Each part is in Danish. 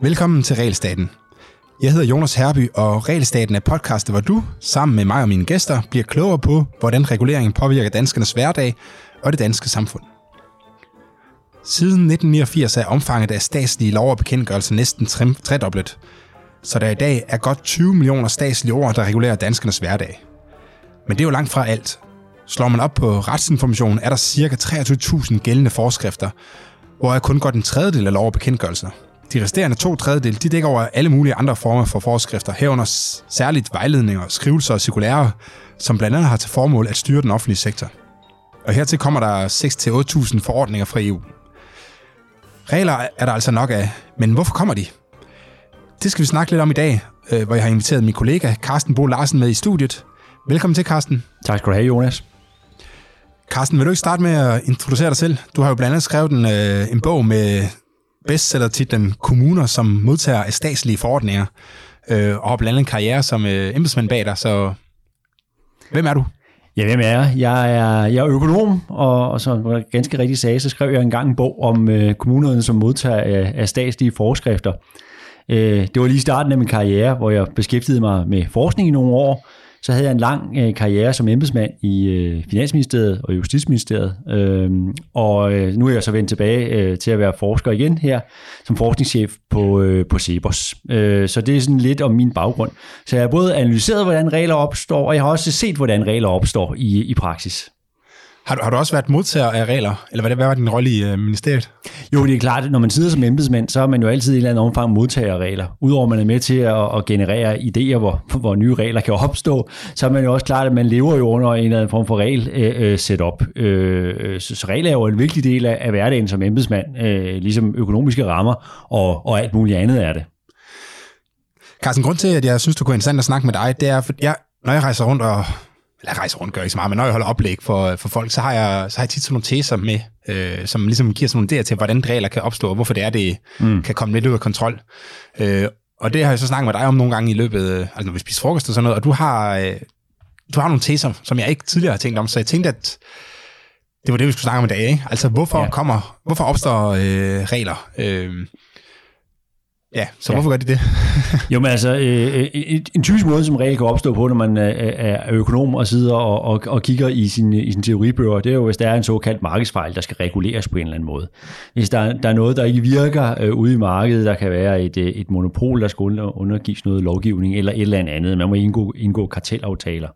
Velkommen til Realstaten. Jeg hedder Jonas Herby, og Realstaten er podcastet, hvor du, sammen med mig og mine gæster, bliver klogere på, hvordan reguleringen påvirker danskernes hverdag og det danske samfund. Siden 1989 er omfanget af statslige lov og bekendtgørelser næsten tredoblet, så der i dag er godt 20 millioner statslige ord, der regulerer danskernes hverdag. Men det er jo langt fra alt. Slår man op på retsinformationen, er der ca. 23.000 gældende forskrifter, hvor er kun godt en tredjedel af lov og bekendtgørelser. De resterende to tredjedel, de dækker over alle mulige andre former for forskrifter, herunder særligt vejledninger, skrivelser og cirkulærer, som blandt andet har til formål at styre den offentlige sektor. Og hertil kommer der 6-8.000 forordninger fra EU. Regler er der altså nok af, men hvorfor kommer de? Det skal vi snakke lidt om i dag, øh, hvor jeg har inviteret min kollega Carsten Bo Larsen med i studiet. Velkommen til, Carsten. Tak skal du have, Jonas. Carsten, vil du ikke starte med at introducere dig selv? Du har jo blandt andet skrevet en, øh, en bog med bestseller-titlen Kommuner, som modtager af statslige forordninger, øh, og har blandt andet en karriere som øh, embedsmand bag dig, så hvem er du? Ja, hvem er jeg? Jeg er, jeg er økonom, og, og som du ganske rigtigt sagde, så skrev jeg engang en bog om øh, kommunerne, som modtager af, af statslige forskrifter. Øh, det var lige starten af min karriere, hvor jeg beskæftigede mig med forskning i nogle år, så havde jeg en lang øh, karriere som embedsmand i øh, Finansministeriet og Justitsministeriet, øh, og øh, nu er jeg så vendt tilbage øh, til at være forsker igen her, som forskningschef på, øh, på Cepos. Øh, så det er sådan lidt om min baggrund. Så jeg har både analyseret, hvordan regler opstår, og jeg har også set, hvordan regler opstår i, i praksis. Har du, har du også været modtager af regler, eller hvad, hvad var din rolle i uh, ministeriet? Jo, det er klart, at når man sidder som embedsmand, så er man jo altid i en eller anden omfang modtager af regler. Udover at man er med til at, at generere idéer, hvor, hvor nye regler kan opstå, så er man jo også klart, at man lever jo under en eller anden form for regel uh, setup. Uh, så, så regler er jo en vigtig del af, af hverdagen som embedsmand, uh, ligesom økonomiske rammer og, og alt muligt andet er det. Carsten, grund til, at jeg synes, du kunne interessant at snakke med dig, det er, at jeg, når jeg rejser rundt og eller rejser rundt gør ikke så meget, men når jeg holder oplæg for, for folk, så har, jeg, så har jeg tit sådan nogle teser med, øh, som ligesom giver sådan nogle idéer til, hvordan regler kan opstå, og hvorfor det er, det mm. kan komme lidt ud af kontrol. Øh, og det har jeg så snakket med dig om nogle gange i løbet, altså når vi spiser frokost og sådan noget, og du har, øh, du har nogle teser, som jeg ikke tidligere har tænkt om, så jeg tænkte, at det var det, vi skulle snakke om i dag. Ikke? Altså, hvorfor, ja. kommer, hvorfor opstår øh, regler? Øh, Ja, så ja. hvorfor gør de det? jo, men altså, øh, øh en typisk måde, som regel kan opstå på, når man er økonom og sidder og, og, og kigger i sin, i sin teoribøger, det er jo, hvis der er en såkaldt markedsfejl, der skal reguleres på en eller anden måde. Hvis der, der er noget, der ikke virker øh, ude i markedet, der kan være et, øh, et monopol, der skal undergives noget lovgivning, eller et eller andet. Man må indgå, indgå kartelaftaler.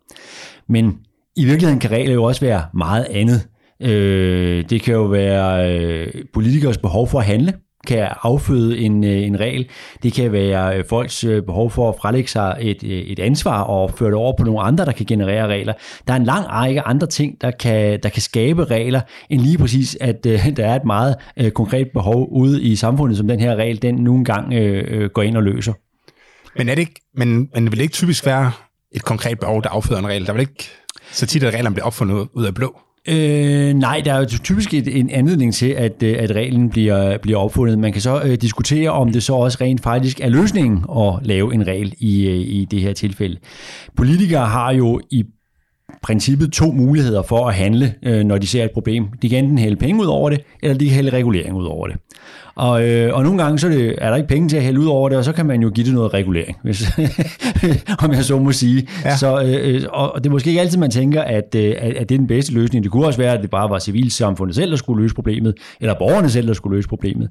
Men i virkeligheden kan regler jo også være meget andet. Øh, det kan jo være øh, politikers behov for at handle kan afføde en, øh, en regel. Det kan være øh, folks øh, behov for at frelægge sig et, et ansvar og føre det over på nogle andre, der kan generere regler. Der er en lang række andre ting, der kan, der kan skabe regler, end lige præcis, at der er et meget konkret behov ude i samfundet, som den her regel, den nogle gange øh, går ind og løser. Men, er det ikke, men, men vil det ikke typisk være et konkret behov, der afføder en regel? Der vil ikke så tit, at reglerne bliver opfundet ud af blå? Øh, nej, der er jo typisk et, en anledning til, at, øh, at reglen bliver, bliver opfundet. Man kan så øh, diskutere, om det så også rent faktisk er løsningen at lave en regel i, øh, i det her tilfælde. Politikere har jo i princippet to muligheder for at handle, øh, når de ser et problem. De kan enten hælde penge ud over det, eller de kan hælde regulering ud over det. Og, øh, og nogle gange så er, det, er der ikke penge til at hælde ud over det, og så kan man jo give det noget regulering, hvis, om jeg så må sige. Ja. Så, øh, og det er måske ikke altid, man tænker, at, øh, at, at det er den bedste løsning. Det kunne også være, at det bare var civilsamfundet selv, der skulle løse problemet, eller borgerne selv, der skulle løse problemet.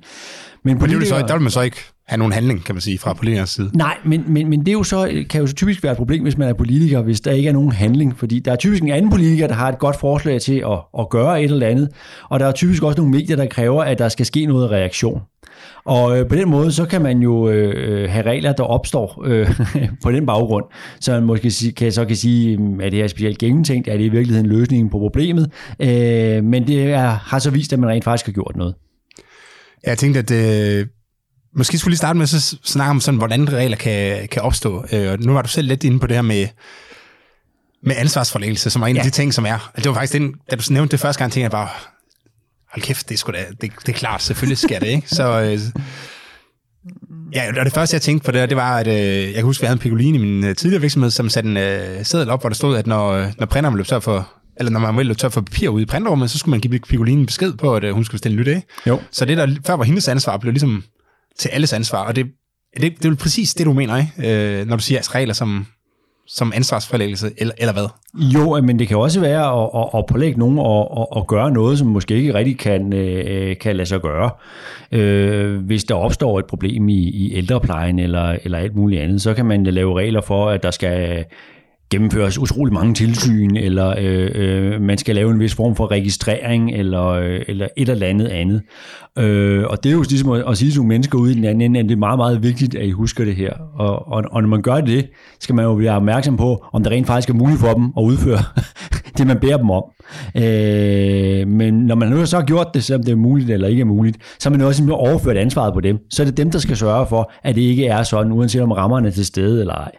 Men, men det vil så, der vil man så ikke have nogen handling, kan man sige, fra politikers side. Nej, men, men, men det er jo så, kan jo så typisk være et problem, hvis man er politiker, hvis der ikke er nogen handling, fordi der er typisk en anden politiker, der har et godt forslag til at, at gøre et eller andet, og der er typisk også nogle medier, der kræver, at der skal ske noget reaktion. Og øh, på den måde, så kan man jo øh, have regler, der opstår øh, på den baggrund, så man måske kan, så kan sige, at det er specielt gennemtænkt, er det i virkeligheden løsningen på problemet, øh, men det er, har så vist, at man rent faktisk har gjort noget. Jeg tænkte, at øh, måske skulle lige starte med at snakke om, sådan, hvordan regler kan, kan opstå. Øh, nu var du selv lidt inde på det her med, med ansvarsforlæggelse, som er en ja. af de ting, som er. Altså, det var faktisk den, da du nævnte det første gang, tænkte jeg bare, hold kæft, det er, sgu da, det, det er klart, selvfølgelig skal det, ikke? Så, øh, ja, og det første, jeg tænkte på det, det var, at øh, jeg kan huske, at vi havde en Piccolini i min øh, tidligere virksomhed, som satte en øh, seddel op, hvor der stod, at når, når printeren løb så for eller når man ville tør for papir ude i printrummet, så skulle man give Piccolini besked på, at øh, hun skulle bestille nyt, ikke? Jo. Så det, der før var hendes ansvar, blev ligesom til alles ansvar, og det, det, det er jo præcis det, du mener, ikke? Øh, når du siger altså, regler som, som ansvarsforlæggelse, eller, eller hvad? Jo, men det kan også være at, at, at pålægge nogen at, at, at gøre noget, som måske ikke rigtig kan, øh, kan lade sig gøre. Øh, hvis der opstår et problem i, i ældreplejen eller, eller alt muligt andet, så kan man lave regler for, at der skal gennemføres utrolig mange tilsyn, eller øh, øh, man skal lave en vis form for registrering, eller, øh, eller et eller andet andet. Øh, og det er jo ligesom at, at sige til mennesker ude i den anden ende, at det er meget, meget vigtigt, at I husker det her. Og, og, og når man gør det, skal man jo være opmærksom på, om det rent faktisk er muligt for dem at udføre det, man beder dem om. Øh, men når man nu så har gjort det, selvom det er muligt eller ikke er muligt, så har man jo også overført ansvaret på dem. Så er det dem, der skal sørge for, at det ikke er sådan, uanset om rammerne er til stede eller ej.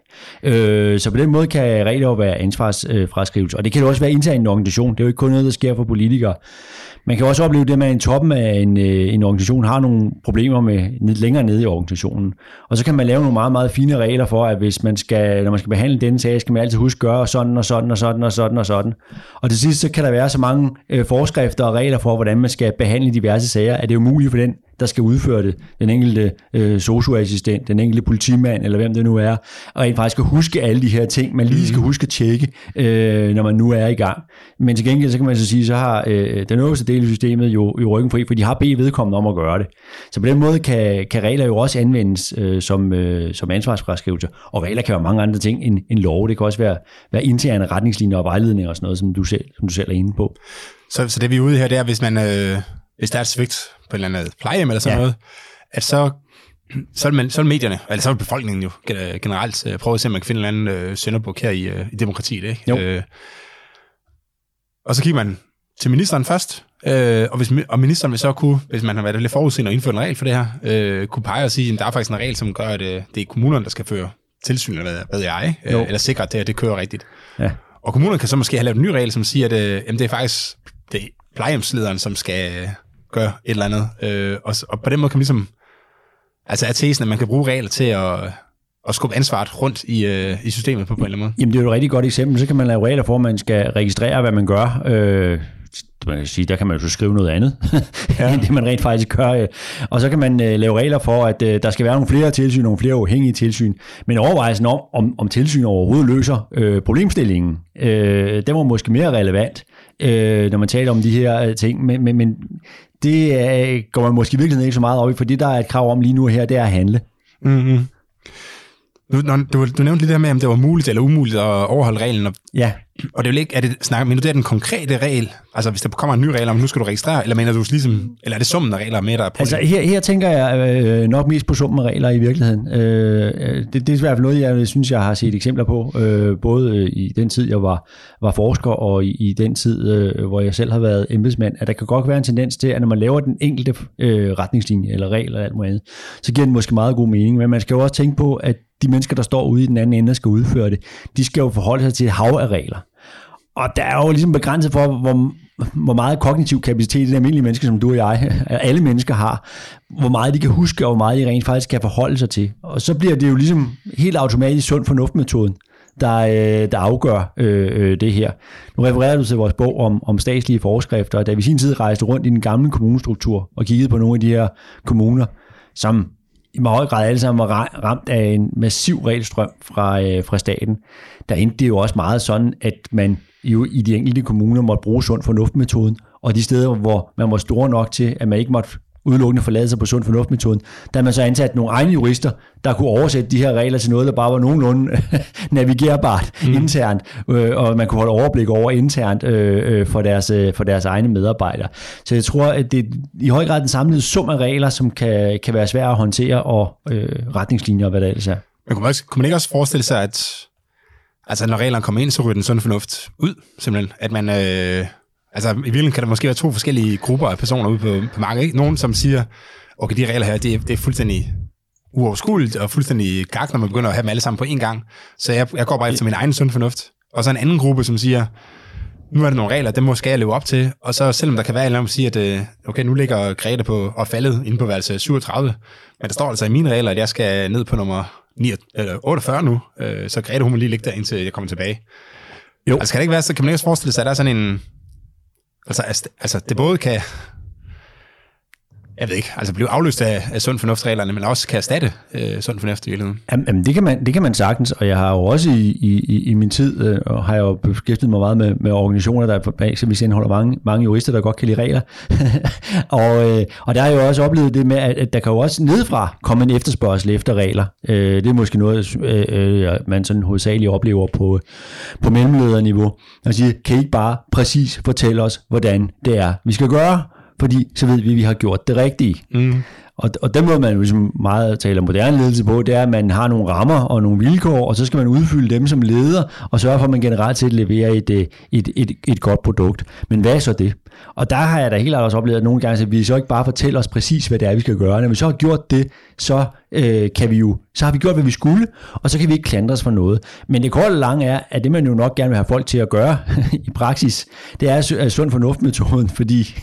Øh, så på den måde kan regler jo være ansvarsfraskrivelse. Og det kan jo også være internt i en organisation. Det er jo ikke kun noget, der sker for politikere. Man kan også opleve det med, at en toppen af en, øh, en organisation har nogle problemer med længere nede i organisationen. Og så kan man lave nogle meget, meget fine regler for, at hvis man skal, når man skal behandle denne sag, skal man altid huske at gøre sådan og sådan og sådan og sådan og sådan. Og til sidst så kan der være så mange øh, forskrifter og regler for, hvordan man skal behandle diverse sager, at det er umuligt for den der skal udføre det, den enkelte øh, socioassistent, den enkelte politimand, eller hvem det nu er, og rent faktisk skal huske alle de her ting, man lige skal mhm. huske at tjekke, øh, når man nu er i gang. Men til gengæld, så kan man så sige, så har øh, den øverste del af systemet jo, jo ryggen fri, for de har bedt vedkommende om at gøre det. Så på den måde kan, kan regler jo også anvendes øh, som, øh, som ansvarsfraskrivelse, og regler kan være mange andre ting end, end lov. Det kan også være, være interne retningslinjer og vejledninger og sådan noget, som du selv, som du selv er inde på. Så, så det vi er ude her, det er, hvis man... Øh hvis der er et svigt på et eller andet plejehjem eller sådan ja. noget, at så, så, vil man, så vil medierne, eller så vil befolkningen jo generelt øh, prøve at se, om man kan finde en eller anden øh, sønderbuk her i, øh, i demokratiet. Ikke? Jo. Øh, og så kigger man til ministeren først, øh, og, hvis, og ministeren vil så kunne, hvis man har været lidt forudseende og indført en regel for det her, øh, kunne pege og sige, at der er faktisk en regel, som gør, at øh, det er kommunerne, der skal føre tilsyn, eller hvad, hvad jeg, øh, eller sikre, at det, det kører rigtigt. Ja. Og kommunerne kan så måske have lavet en ny regel, som siger, at øh, jamen, det er faktisk det plejehjemslederen, som skal gøre et eller andet. Øh, og, og på den måde kan man ligesom, altså er tesen, at man kan bruge regler til at, at skubbe ansvaret rundt i, øh, i systemet på, på en eller anden måde. Jamen det er jo et rigtig godt eksempel. Så kan man lave regler for, at man skal registrere, hvad man gør. Øh, man kan sige, der kan man jo så skrive noget andet, ja. end det man rent faktisk gør. Øh. Og så kan man øh, lave regler for, at øh, der skal være nogle flere tilsyn, nogle flere uafhængige tilsyn. Men overvejelsen om, om, om tilsyn overhovedet løser øh, problemstillingen, øh, den var måske mere relevant, øh, når man taler om de her øh, ting. Men, men, men det øh, går man måske virkelig ikke så meget op i, for det, der er et krav om lige nu her, det er at handle. Mm-hmm. Du, når, du, du nævnte lidt der med, om det var muligt eller umuligt at overholde reglen. Og, ja. Og det er jo ikke, er det, snakker, men det er den konkrete regel? Altså hvis der kommer en ny regel om, nu skal du registrere, eller mener du ligesom, eller er det summen af regler med, der er Altså her, her tænker jeg øh, nok mest på summen af regler i virkeligheden. Øh, det, det er i hvert fald noget, jeg synes, jeg har set eksempler på, øh, både i den tid, jeg var, var forsker, og i, i den tid, øh, hvor jeg selv har været embedsmand, at der kan godt være en tendens til, at når man laver den enkelte øh, retningslinje eller regel eller alt muligt andet, så giver den måske meget god mening, men man skal jo også tænke på, at de mennesker, der står ude i den anden ende og skal udføre det, de skal jo forholde sig til et hav af regler. Og der er jo ligesom begrænset for, hvor, hvor meget kognitiv kapacitet det almindelige menneske, som du og jeg, alle mennesker har, hvor meget de kan huske, og hvor meget de rent faktisk kan forholde sig til. Og så bliver det jo ligesom helt automatisk sund fornuftmetoden, der, øh, der afgør øh, øh, det her. Nu refererer du til vores bog om, om statslige forskrifter, da vi sin tid rejste rundt i den gamle kommunestruktur og kiggede på nogle af de her kommuner, som i meget høj grad alle sammen var ramt af en massiv regelstrøm fra, øh, fra staten. Der endte det jo også meget sådan, at man jo i de enkelte kommuner måtte bruge sund fornuftmetoden, og de steder, hvor man var store nok til, at man ikke måtte udelukkende forlade sig på sund fornuftmetoden, der har man så ansat nogle egne jurister, der kunne oversætte de her regler til noget, der bare var nogenlunde navigerbart mm. internt, øh, og man kunne holde overblik over internt øh, øh, for, deres, øh, for deres egne medarbejdere. Så jeg tror, at det er i høj grad den samlede sum af regler, som kan, kan være svære at håndtere, og øh, retningslinjer og hvad det ellers er. Men kunne man, også, kunne man ikke også forestille sig, at altså, når reglerne kommer ind, så ryger den sund fornuft ud, simpelthen? At man... Øh Altså, i virkeligheden kan der måske være to forskellige grupper af personer ude på, på markedet. Ikke? Nogen, som siger, okay, de regler her, det, er, det er fuldstændig uoverskueligt og fuldstændig gak, når man begynder at have dem alle sammen på én gang. Så jeg, jeg går bare efter min egen sund fornuft. Og så en anden gruppe, som siger, nu er der nogle regler, dem må skal jeg leve op til. Og så selvom der kan være en eller sige, at øh, okay, nu ligger Grete på, og faldet inde på værelse 37, men der står altså i mine regler, at jeg skal ned på nummer 9, eller 48 nu, øh, så Grete hun må lige ligge der, indtil jeg kommer tilbage. Jo. Altså kan det ikke være, så kan man ikke også forestille sig, at der er sådan en... Altså, altså det både kan jeg ved ikke, altså blive afløst af, af sund fornuftreglerne, men også kan erstatte øh, sund fornuft i virkeligheden. Jamen, det kan, man, det kan man sagtens, og jeg har jo også i, i, i min tid, øh, og har jeg jo beskæftiget mig meget med, med organisationer, der eksempelvis indeholder mange, mange jurister, der godt kan lide regler. og, øh, og der har jeg jo også oplevet det med, at, at der kan jo også nedefra komme en efterspørgsel efter regler. Øh, det er måske noget, øh, øh, man sådan hovedsageligt oplever på, på mellemlederniveau. Man siger, kan I ikke bare præcis fortælle os, hvordan det er, vi skal gøre? Fordi så ved vi, at vi har gjort det rigtige. Mm. Og, og den måde, man jo ligesom meget taler om moderne ledelse på, det er, at man har nogle rammer og nogle vilkår, og så skal man udfylde dem som leder, og sørge for, at man generelt set leverer et, et, et, et, et godt produkt. Men hvad er så det? Og der har jeg da helt også oplevet, at nogle gange, at vi så ikke bare fortæller os præcis, hvad det er, vi skal gøre. Når vi så har gjort det, så øh, kan vi jo, så har vi gjort, hvad vi skulle, og så kan vi ikke klandres for noget. Men det korte og lange er, at det man jo nok gerne vil have folk til at gøre i praksis, det er sund fornuftmetoden, fordi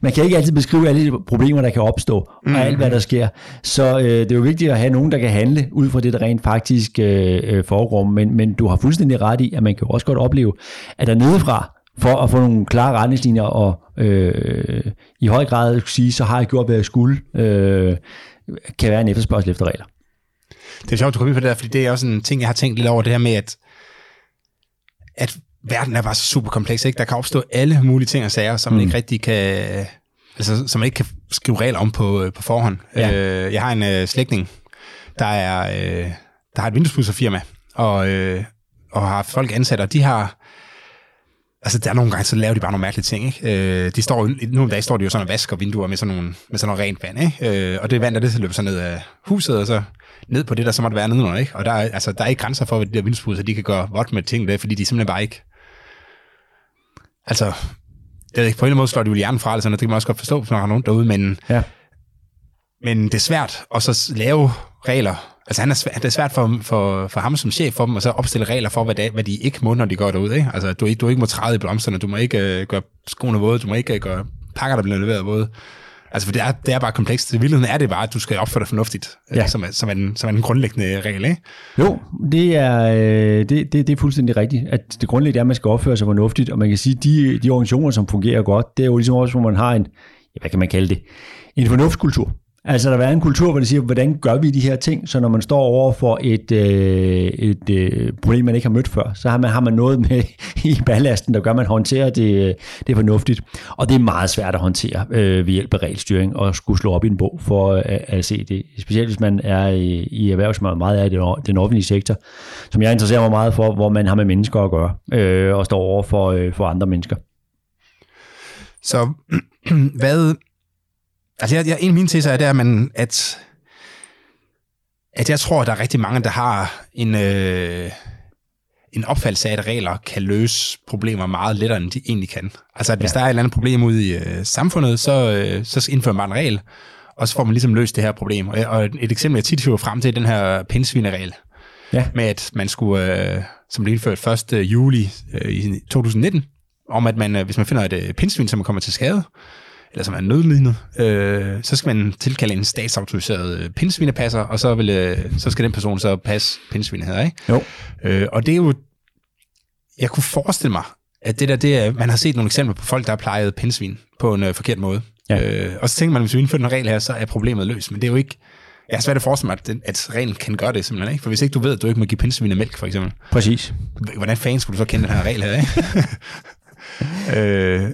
man kan ikke altid beskrive alle de problemer, der kan opstå, mm. og alt hvad der sker. Så øh, det er jo vigtigt at have nogen, der kan handle ud fra det, der rent faktisk øh, øh foregår. Men, men du har fuldstændig ret i, at man kan også godt opleve, at der nedefra, for at få nogle klare retningslinjer, og øh, i høj grad sige, så har jeg gjort, hvad jeg skulle, øh, kan være en efterspørgsel efter regler. Det er sjovt, du kommer ind på det der, fordi det er også en ting, jeg har tænkt lidt over, det her med, at, at verden er bare så super kompleks, ikke? Der kan opstå alle mulige ting og sager, som mm. man ikke rigtig kan, altså, som man ikke kan skrive regler om på, på forhånd. Ja. Øh, jeg har en øh, slægtning, der er, øh, der har et vinduespudserfirma, og, øh, og har folk ansat, og de har, altså der er nogle gange, så laver de bare nogle mærkelige ting, ikke? Øh, de står, nogle dage står de jo sådan og vasker vinduer med sådan, nogle, med sådan noget rent vand, ikke? Øh, og det vand, der det så løber så ned af huset, og så ned på det, der så måtte være nedenunder, ikke? Og der er, altså, der er ikke grænser for, hvad de der vinduespuder, de kan gøre vådt med ting der, fordi de simpelthen bare ikke altså, det er ikke, på en eller anden måde slår de jo hjernen fra, altså, det kan man også godt forstå, hvis man har nogen derude, men, ja. men det er svært at så lave regler. Altså han er svært, det er svært for, for, for ham som chef for dem at så opstille regler for, hvad, det, hvad de ikke må, når de går derud. Ikke? Altså, du, du ikke må træde i blomsterne, du må ikke uh, gøre skoene våde, du må ikke uh, gøre pakker, der bliver leveret våde. Altså, for det er, det er bare komplekst. I virkeligheden er det bare, at du skal opføre dig fornuftigt, ja. som, er, som, er den, som er den grundlæggende regel, ikke? Jo, det er, øh, det, det, det er fuldstændig rigtigt, at det grundlæggende er, at man skal opføre sig fornuftigt, og man kan sige, at de, de organisationer, som fungerer godt, det er jo ligesom også, hvor man har en, ja, hvad kan man kalde det, en fornuftskultur. Altså der er en kultur, hvor de siger, hvordan gør vi de her ting, så når man står over for et, øh, et øh, problem, man ikke har mødt før, så har man, har man noget med i ballasten, der gør, at man håndterer det, øh, det er fornuftigt. Og det er meget svært at håndtere øh, ved hjælp af regelstyring og skulle slå op i en bog for at, at se det. Specielt hvis man er i, i erhverv, som er meget af den, den offentlige sektor, som jeg interesserer mig meget for, hvor man har med mennesker at gøre øh, og står over for, øh, for andre mennesker. Så hvad, Altså, jeg, jeg, en af mine teser er, det, at, man, at, at jeg tror, at der er rigtig mange, der har en, øh, en opfattelse af, at regler kan løse problemer meget lettere, end de egentlig kan. Altså, at hvis ja. der er et eller andet problem ude i øh, samfundet, så, øh, så indfører man en regel, og så får man ligesom løst det her problem. Og, og et eksempel, jeg tit hiver frem til, den her pindsvineregel. Ja. Med at man skulle, øh, som blev indført 1. juli øh, i 2019, om at man, øh, hvis man finder et øh, pindsvin, som kommer til skade, eller som er nødlidende, øh, så skal man tilkalde en statsautoriseret øh, pindsvinepasser, og så, vil, øh, så skal den person så passe pindsvinet her, ikke? Jo. Øh, og det er jo, jeg kunne forestille mig, at det der, det er, man har set nogle eksempler på folk, der har plejet pindsvin på en øh, forkert måde. Ja. Øh, og så tænker man, hvis vi indfører en regel her, så er problemet løst. Men det er jo ikke, jeg har svært at forestille mig, at, at reglen kan gøre det simpelthen, ikke? For hvis ikke du ved, at du ikke må give pindsvin mælk, for eksempel. Præcis. Hvordan fanden skulle du så kende den her regel her, ikke? øh,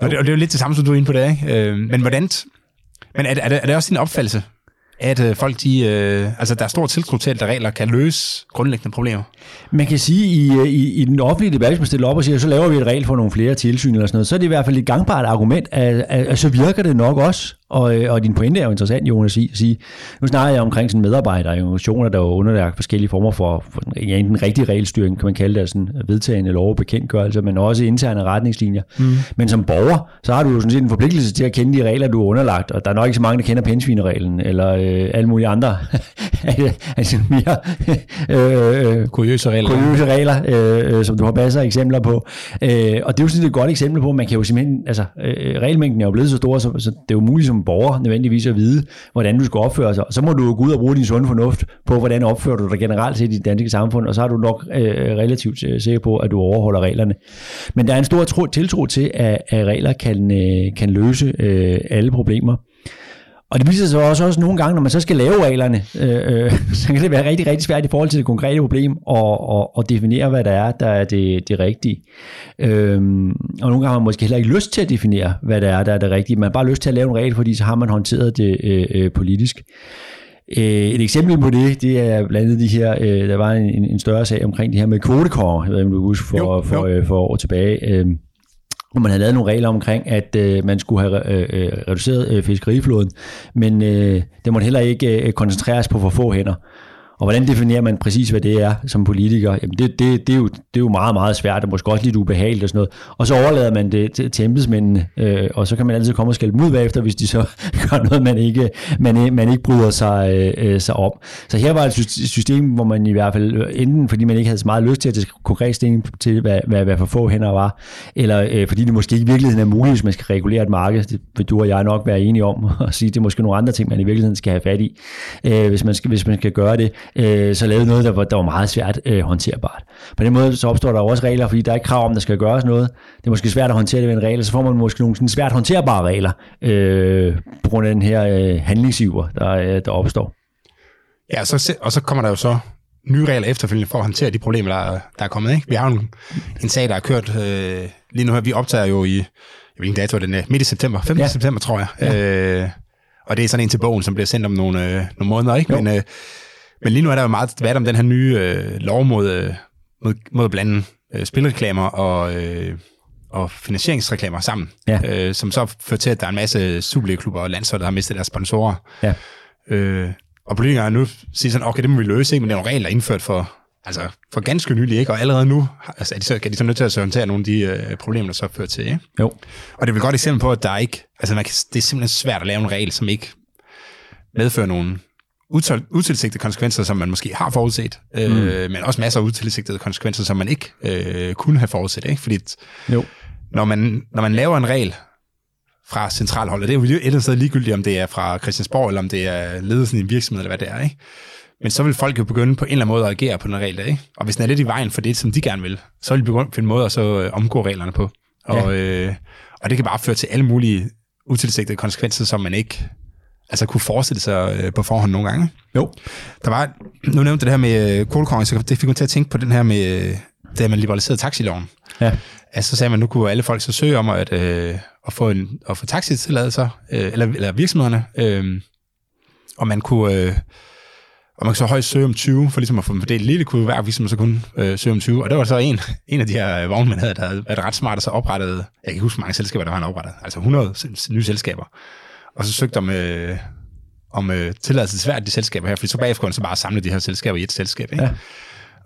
og det, og det er jo lidt det samme, som du er inde på det, ikke? Øh, men hvordan... Men er er, det, er det også din opfattelse, at øh, folk, de, øh, altså der er stor tiltro til, at regler kan løse grundlæggende problemer? Man kan sige, i, øh, i, i den offentlige debat, hvis man stiller op og siger, så laver vi et regel for nogle flere tilsyn eller sådan noget, så er det i hvert fald et gangbart argument, at, at, at så virker det nok også. Og, øh, og din pointe er jo interessant, Jonas, at sige, nu snakker jeg omkring sådan medarbejdere og organisationer, der er underlagt forskellige former for, for ja, den rigtige regelstyring, kan man kalde det, sådan vedtagende lov og bekendtgørelse, men også interne retningslinjer. Mm. Men som borger, så har du jo sådan set en forpligtelse til at kende de regler, du er underlagt, og der er nok ikke så mange, der kender pensvinereglen, eller øh, alle mulige andre altså mere øh, øh, kuriøse regler, kuriøse regler øh, som du har masser af eksempler på. Øh, og det er jo sådan et godt eksempel på, at man kan jo simpelthen, altså øh, regelmængden er jo blevet så stor, så, så det er jo muligt som borger nødvendigvis at vide, hvordan du skal opføre sig. Så må du gå ud og bruge din sunde fornuft på, hvordan opfører du dig generelt set i det danske samfund, og så er du nok øh, relativt øh, sikker på, at du overholder reglerne. Men der er en stor tro, tiltro til, at, at regler kan, øh, kan løse øh, alle problemer. Og det viser sig også, også nogle gange, når man så skal lave reglerne, øh, øh, så kan det være rigtig, rigtig svært i forhold til det konkrete problem at, at, at definere, hvad der er, der er det, det rigtige. Øh, og nogle gange har man måske heller ikke lyst til at definere, hvad der er, der er det rigtige. Man har bare lyst til at lave en regel, fordi så har man håndteret det øh, øh politisk. Øh, et eksempel på det, det er blandt andet de her, øh, der var en, en større sag omkring det her med kvotekonger, jeg ved ikke, om du husker, for, jo, jo. for, for, for år tilbage. Øh, hvor man havde lavet nogle regler omkring, at øh, man skulle have øh, øh, reduceret øh, fiskeriflåden, men øh, det måtte heller ikke øh, koncentreres på for få hænder. Og hvordan definerer man præcis, hvad det er som politiker? Jamen det, det, det, er jo, det er jo meget, meget svært, og måske også lidt ubehageligt og sådan noget. Og så overlader man det til, til embedsmændene, øh, og så kan man altid komme og skælde dem ud bagefter, hvis de så gør noget, man ikke, man, man ikke bryder sig, øh, øh sig om. Så her var et system, hvor man i hvert fald, øh, enten fordi man ikke havde så meget lyst til at det konkret stilling til, hvad, hvad, hvad for få hænder var, eller øh, fordi det måske ikke i virkeligheden er muligt, hvis man skal regulere et marked. Det vil du og jeg nok være enige om, og sige, det er måske nogle andre ting, man i virkeligheden skal have fat i, øh, hvis, man skal, hvis man skal gøre det øh, så lavede noget, der var, der var meget svært øh, håndterbart. På den måde så opstår der også regler, fordi der er ikke krav om, der skal gøres noget. Det er måske svært at håndtere det med en regel, så får man måske nogle sådan svært håndterbare regler øh, på grund af den her øh, handlingsiver, der, øh, der opstår. Ja, så, og så kommer der jo så nye regler efterfølgende for at håndtere de problemer, der, der er kommet. Ikke? Vi har jo en, en sag, der er kørt øh, lige nu her. Vi optager jo i, jeg ved ikke dato, den er midt i september, 15. Ja. september, tror jeg. Ja. Øh, og det er sådan en til bogen, som bliver sendt om nogle, øh, nogle måneder. Ikke? Men, øh, men lige nu er der jo meget debat om den her nye øh, lov mod, øh, mod, mod at blande øh, spilreklamer og, øh, og finansieringsreklamer sammen, ja. øh, som så fører til, at der er en masse Superliga-klubber og landshold, der har mistet deres sponsorer. Ja. Øh, og politikere nu siger sådan, okay, det må vi løse, ikke? men det er nogle regler indført for, altså, for ganske nylig, ikke? og allerede nu altså, er de så, kan de så nødt til at håndtere nogle af de øh, problemer, der så fører til. Ikke? Jo. Og det er et godt eksempel på, at der ikke, altså, man kan, det er simpelthen svært at lave en regel, som ikke medfører nogen utilsigtede konsekvenser, som man måske har forudset, øh, mm. men også masser af utilsigtede konsekvenser, som man ikke øh, kunne have forudset. Ikke? Fordi jo. Når, man, når man laver en regel fra centralholdet, det er jo et eller andet sted ligegyldigt, om det er fra Christiansborg, eller om det er ledelsen i en virksomhed, eller hvad det er. Ikke? Men så vil folk jo begynde på en eller anden måde at agere på den regel ikke? Og hvis den er lidt i vejen for det, som de gerne vil, så vil de begynde at finde måder at så øh, omgå reglerne på. Og, ja. øh, og det kan bare føre til alle mulige utilsigtede konsekvenser, som man ikke altså kunne forestille sig øh, på forhånd nogle gange. Jo. Der var, nu nævnte det her med øh, kvotekonkurrence, det fik mig til at tænke på den her med, øh, da man liberaliserede taxiloven. Ja. Altså så sagde man, nu kunne alle folk så søge om at, øh, at få, en, at få taxitilladelser, øh, eller, eller virksomhederne, øh, og man kunne... Øh, og man kan så højst søge om 20, for ligesom at få dem fordelt lidt, kunne hver virksomhed så kun øh, søge om 20. Og det var så en, en af de her vognmænd, havde, der havde været ret smart, og så oprettet, jeg kan huske, hvor mange selskaber, der var han oprettet, altså 100 nye selskaber og så søgte om, øh, om øh, tilladelse til de selskaber her, fordi så bagefter kunne han så bare samle de her selskaber i et selskab. Ikke? Ja.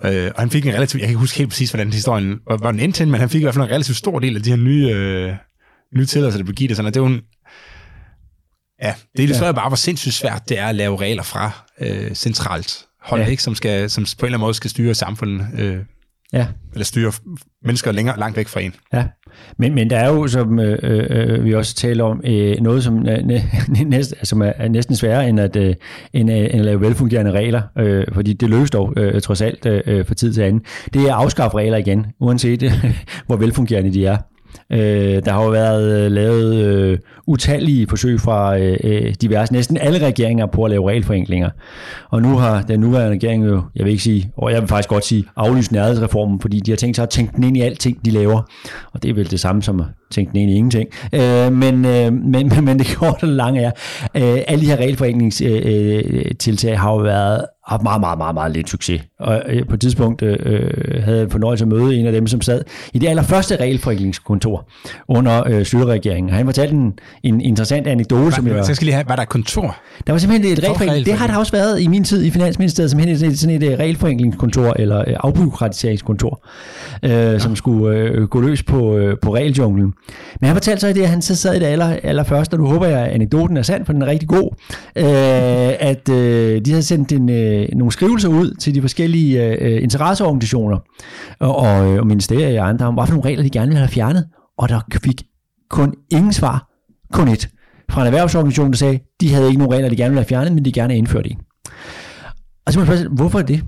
Øh, og han fik en relativt, jeg kan ikke huske helt præcis, hvordan historien var, var den endte men han fik i hvert fald en relativt stor del af de her nye, øh, nye tilladelser, der blev givet. Sådan, og det var en, ja, det illustrerer ja. bare, hvor sindssygt svært det er at lave regler fra øh, centralt hold, ja. ikke, som, skal, som på en eller anden måde skal styre samfundet. Øh, ja. Eller styre mennesker længere, langt væk fra en. Ja. Men, men der er jo, som øh, øh, øh, vi også taler om, øh, noget, som, næ, næst, altså, som er, næsten sværere end at, øh, end, øh, end at lave velfungerende regler, øh, fordi det løses dog øh, trods alt øh, øh for tid til anden. Det er at afskaffe regler igen, uanset øh, hvor velfungerende de er. Øh, der har jo været øh, lavet øh, utallige forsøg fra øh, øh, diverse, næsten alle regeringer på at lave regelforenklinger. Og nu har den nuværende regering jo, jeg vil ikke sige, og jeg vil faktisk godt sige, aflyst nærhedsreformen, fordi de har tænkt sig at tænke den ind i alting, de laver. Og det er vel det samme som at tænke den i ingenting. Øh, men, øh, men, men det korte og lange er, øh, alle de her regelforenklingstiltag øh, har jo været haft meget, meget, meget, meget lidt succes. Og øh, på et tidspunkt øh, øh, havde jeg fornøjelse at møde en af dem, som sad i det allerførste regelforenklingskontor under øh, Slytter-regeringen. Han fortalte en, en interessant anekdote, var, som jeg... Så skal lige have, var der et kontor? Der var simpelthen et regelforenkling. Det har der også været i min tid i Finansministeriet, simpelthen et, sådan et, et regelforenklingskontor, eller øh, afbyråkratiseringskontor, øh, ja. som skulle øh, gå løs på, øh, på regeljunglen. Men han fortalte så i det, at han så sad i det aller, allerførste, og nu håber jeg, at anekdoten er sand, for den er rigtig god, øh, at øh, de havde sendt en... Øh, nogle skrivelser ud til de forskellige øh, interesseorganisationer og, og, øh, og ministerier og andre om, hvad for nogle regler de gerne ville have fjernet, og der fik kun ingen svar, kun et. fra en erhvervsorganisation, der sagde, de havde ikke nogen regler, de gerne ville have fjernet, men de gerne indført en. Og så må jeg spørge, hvorfor er det?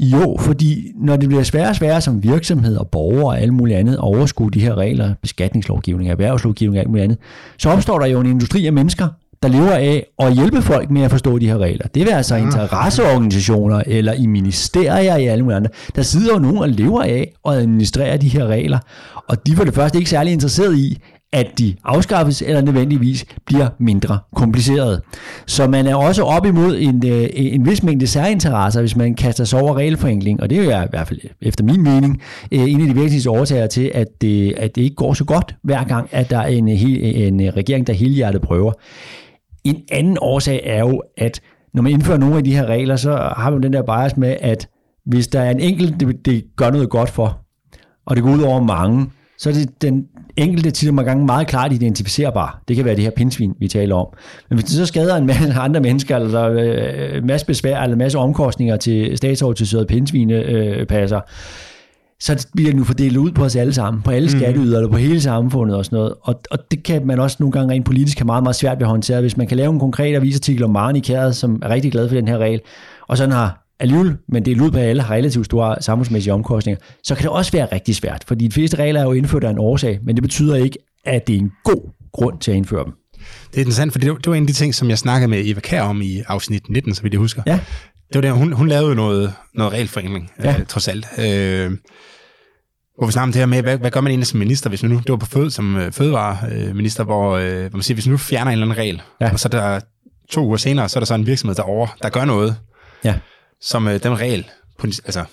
Jo, fordi når det bliver sværere og sværere som virksomhed og borgere og alt muligt andet at overskue de her regler, beskatningslovgivning, erhvervslovgivning og alt muligt andet, så opstår der jo en industri af mennesker, der lever af at hjælpe folk med at forstå de her regler. Det vil altså ah. interesseorganisationer eller i ministerier i alle mulige andre. Der sidder jo nogen og lever af at administrere de her regler, og de var det første ikke særlig interesseret i, at de afskaffes eller nødvendigvis bliver mindre kompliceret. Så man er også op imod en, øh, en vis mængde særinteresser, hvis man kaster sig over regelforenkling, og det er jo i hvert fald efter min mening øh, en af de væsentligste årsager til, at det, at det ikke går så godt hver gang, at der er en, øh, en regering, der helhjertet prøver. En anden årsag er jo, at når man indfører nogle af de her regler, så har man den der bias med, at hvis der er en enkelt, det, det gør noget godt for, og det går ud over mange, så er det den enkelte tit og gange meget klart identificerbar. Det kan være det her pindsvin, vi taler om. Men hvis det så skader en masse andre mennesker, eller der er en masse besvær, eller en masse omkostninger til statsovertidsøret pindsvinepasser, øh, så bliver den jo fordelt ud på os alle sammen, på alle mm. skatteydere, eller på hele samfundet og sådan noget. Og, og det kan man også nogle gange rent politisk have meget, meget svært ved at håndtere. Hvis man kan lave en konkret avisartikel om Maren i Kæret, som er rigtig glad for den her regel, og sådan har alligevel, men det er ud på alle, har relativt store samfundsmæssige omkostninger, så kan det også være rigtig svært, fordi de fleste regler er jo indført af en årsag, men det betyder ikke, at det er en god grund til at indføre dem. Det er interessant, for det, det var en af de ting, som jeg snakkede med Eva Kær om i afsnit 19, så vidt jeg husker. Ja. Det var der, hun, hun lavede noget, noget regelforenkling, ja. øh, trods alt. Øh, hvor vi snakker om det her med, hvad, hvad gør man egentlig som minister, hvis man nu, det var på fød, som øh, fødevareminister, hvor, øh, hvor man siger, hvis man nu fjerner en eller anden regel, ja. og så der to uger senere, så er der så en virksomhed derovre, der gør noget, ja. Som øh, den regel, altså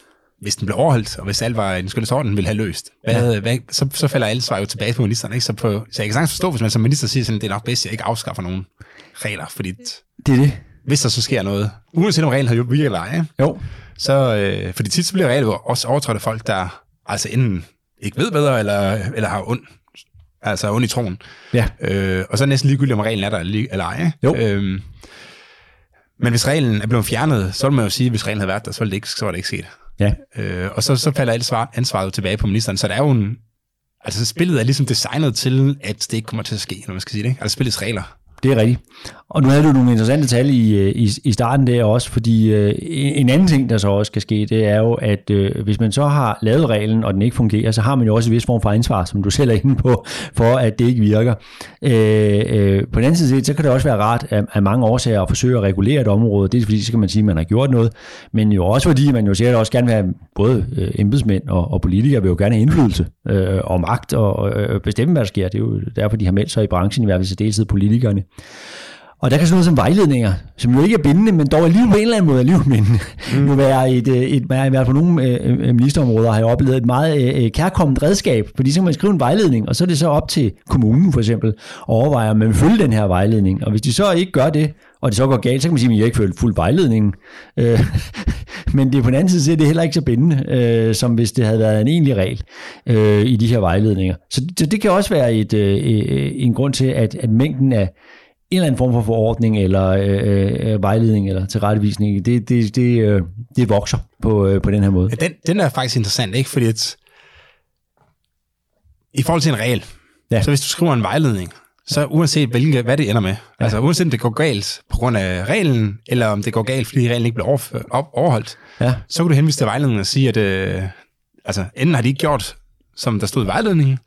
hvis den blev overholdt, og hvis alt var en skønnesorden, ville have løst, hvad, ja. hvad, så, så falder alle svar jo tilbage på ministeren. Ikke? Så, på, så jeg kan sagtens forstå, hvis man som minister siger, sådan, det er nok bedst, at jeg ikke afskaffer nogen regler, fordi det er det. hvis der så sker noget, uanset om reglen har jo virket eller ej, jo. så øh, fordi tit så bliver regler også overtrådt af folk, der altså enten ikke ved bedre, eller, eller har ondt altså ondt i troen. Ja. Øh, og så er det næsten ligegyldigt, om reglen er der eller ej. Jo. Øhm, men hvis reglen er blevet fjernet, så vil man jo sige, at hvis reglen havde været der, så var det ikke, så var det ikke sket. Ja. Øh, og så, så falder alt svar, ansvaret tilbage på ministeren. Så der er jo en... Altså spillet er ligesom designet til, at det ikke kommer til at ske, når man skal sige det. Ikke? Altså spillets regler. Det er rigtigt. Og nu havde du nogle interessante tal i, øh, i, i starten der også, fordi øh, en anden ting, der så også kan ske, det er jo, at øh, hvis man så har lavet reglen, og den ikke fungerer, så har man jo også en vis form for ansvar, som du selv er inde på, for at det ikke virker. Øh, øh, på den anden side, så kan det også være rart af, af mange årsager at forsøge at regulere et område. Det er fordi, så kan man sige, at man har gjort noget, men jo også fordi, man jo sikkert også gerne vil have, både øh, embedsmænd og, og politikere vil jo gerne have indflydelse øh, og magt og øh, bestemme, hvad der sker. Det er jo derfor, de har meldt sig i branchen, i hvert fald så deltid politikerne. Og der kan sådan noget som vejledninger, som jo ikke er bindende, men dog alligevel på en eller anden måde alligevel bindende, mm. nu være et, øh, et, et, i hvert fald nogle øh, øh, ministerområder har jeg oplevet et meget øh, kærkommet redskab, fordi så kan man skrive en vejledning, og så er det så op til kommunen for eksempel at overveje, om man vil følge den her vejledning. Og hvis de så ikke gør det, og det så går galt, så kan man sige, at jeg ikke følger fuld vejledning. Øh, men det er på den anden side, det er heller ikke så bindende, øh, som hvis det havde været en egentlig regel øh, i de her vejledninger. Så, så det kan også være et, øh, en grund til, at, at mængden af en eller anden form for forordning, eller øh, øh, vejledning, eller tilrettevisning, det, det, det, øh, det vokser på, øh, på den her måde. Ja, den, den er faktisk interessant, ikke? Fordi at, i forhold til en regel, ja. så hvis du skriver en vejledning, så uanset hvilke, hvad det ender med, ja. altså uanset om det går galt på grund af reglen, eller om det går galt, fordi reglen ikke bliver overført, op, overholdt, ja. så kan du henvise til vejledningen og sige, at øh, altså, enten har de ikke gjort, som der stod i vejledningen,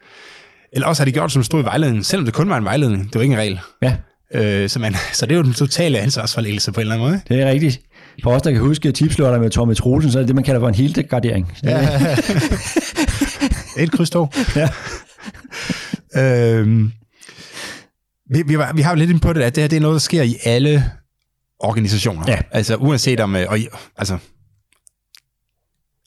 eller også har de gjort, som stod i vejledningen, selvom det kun var en vejledning, det var ikke en regel. Ja. Øh, så, man, så det er jo den totale ansvarsforlæggelse på en eller anden måde. Det er rigtigt. For os, der kan huske tipslørter med Tommy Troelsen, så er det det, man kalder for en heldegradering. Ja. Et kryds to. Ja. øhm, vi, vi, vi har jo lidt ind på det, at det her det er noget, der sker i alle organisationer. Ja. Altså uanset om, øh, og, altså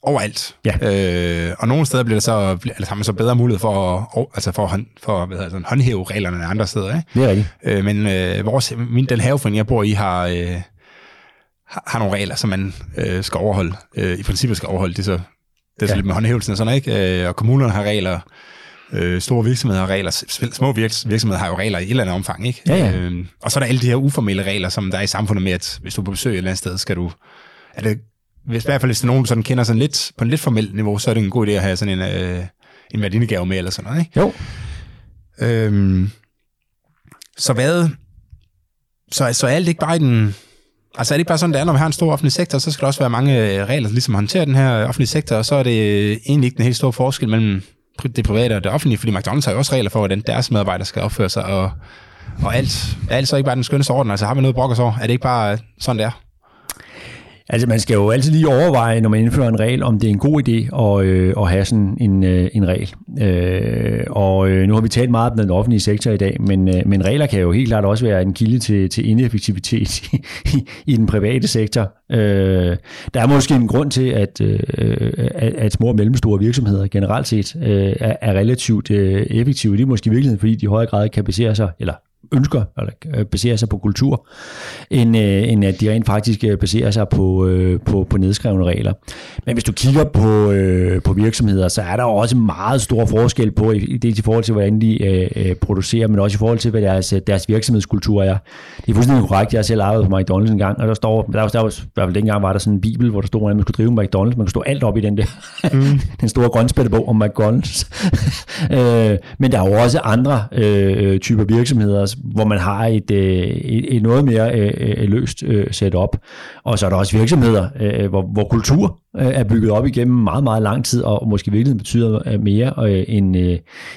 overalt. Ja. Øh, og nogle steder bliver der så, altså, har man så bedre mulighed for at, altså for, for, for hvad hedder, sådan, håndhæve reglerne end andre steder. Ikke? Det er rigtigt. Øh, men øh, vores, min, den haveforening, jeg bor i, har, øh, har nogle regler, som man øh, skal overholde. Øh, I princippet skal overholde. Det så, det er så ja. lidt med håndhævelsen og sådan, ikke? Øh, og kommunerne har regler, øh, store virksomheder har regler, små virksomheder har jo regler i et eller andet omfang, ikke? Ja, ja. Øh, og så er der alle de her uformelle regler, som der er i samfundet med, at hvis du er på besøg et eller andet sted, skal du, er det hvis, i hvert fald hvis der nogen, sådan kender sådan lidt, på en lidt formelt niveau, så er det en god idé at have sådan en, øh, en værdinegave med, eller sådan noget, ikke? Jo. Øhm, så hvad, så, så er alt ikke bare i den... Altså er det ikke bare sådan, det er, når vi har en stor offentlig sektor, så skal der også være mange øh, regler, der ligesom håndterer den her offentlige sektor, og så er det egentlig ikke den helt store forskel mellem det private og det offentlige, fordi McDonald's har jo også regler for, hvordan deres medarbejdere skal opføre sig, og, og alt, er alt så ikke bare den skønneste orden? Altså har vi noget brokker så? Er det ikke bare sådan, det er? Altså man skal jo altid lige overveje, når man indfører en regel, om det er en god idé at, øh, at have sådan en, øh, en regel. Øh, og øh, nu har vi talt meget om den offentlige sektor i dag, men, øh, men regler kan jo helt klart også være en kilde til, til ineffektivitet i, i, den private sektor. Øh, der er måske en grund til, at, øh, at, at små og mellemstore virksomheder generelt set øh, er, er relativt øh, effektive. Det er måske i virkeligheden, fordi de i højere grad kan basere sig, eller ønsker, eller øh, baserer sig på kultur, end, øh, end at de rent faktisk øh, baserer sig på, øh, på, på nedskrevne regler. Men hvis du kigger på, øh, på virksomheder, så er der også meget stor forskel på, i, det i forhold til, hvordan de øh, producerer, men også i forhold til, hvad deres, deres virksomhedskultur er. Det er fuldstændig korrekt. Jeg har selv arbejdet på McDonald's en gang, og der står, der, var, der var, der var, dengang var der sådan en bibel, hvor der stod, at man skulle drive McDonald's. Man kunne stå alt op i den der, mm. den store grønspættebog om McDonald's. øh, men der er jo også andre øh, typer virksomheder, hvor man har et, øh, et, et noget mere øh, øh, løst setup. Og så er der også virksomheder, hvor, hvor kultur er bygget op igennem meget, meget lang tid, og måske virkelig betyder mere end,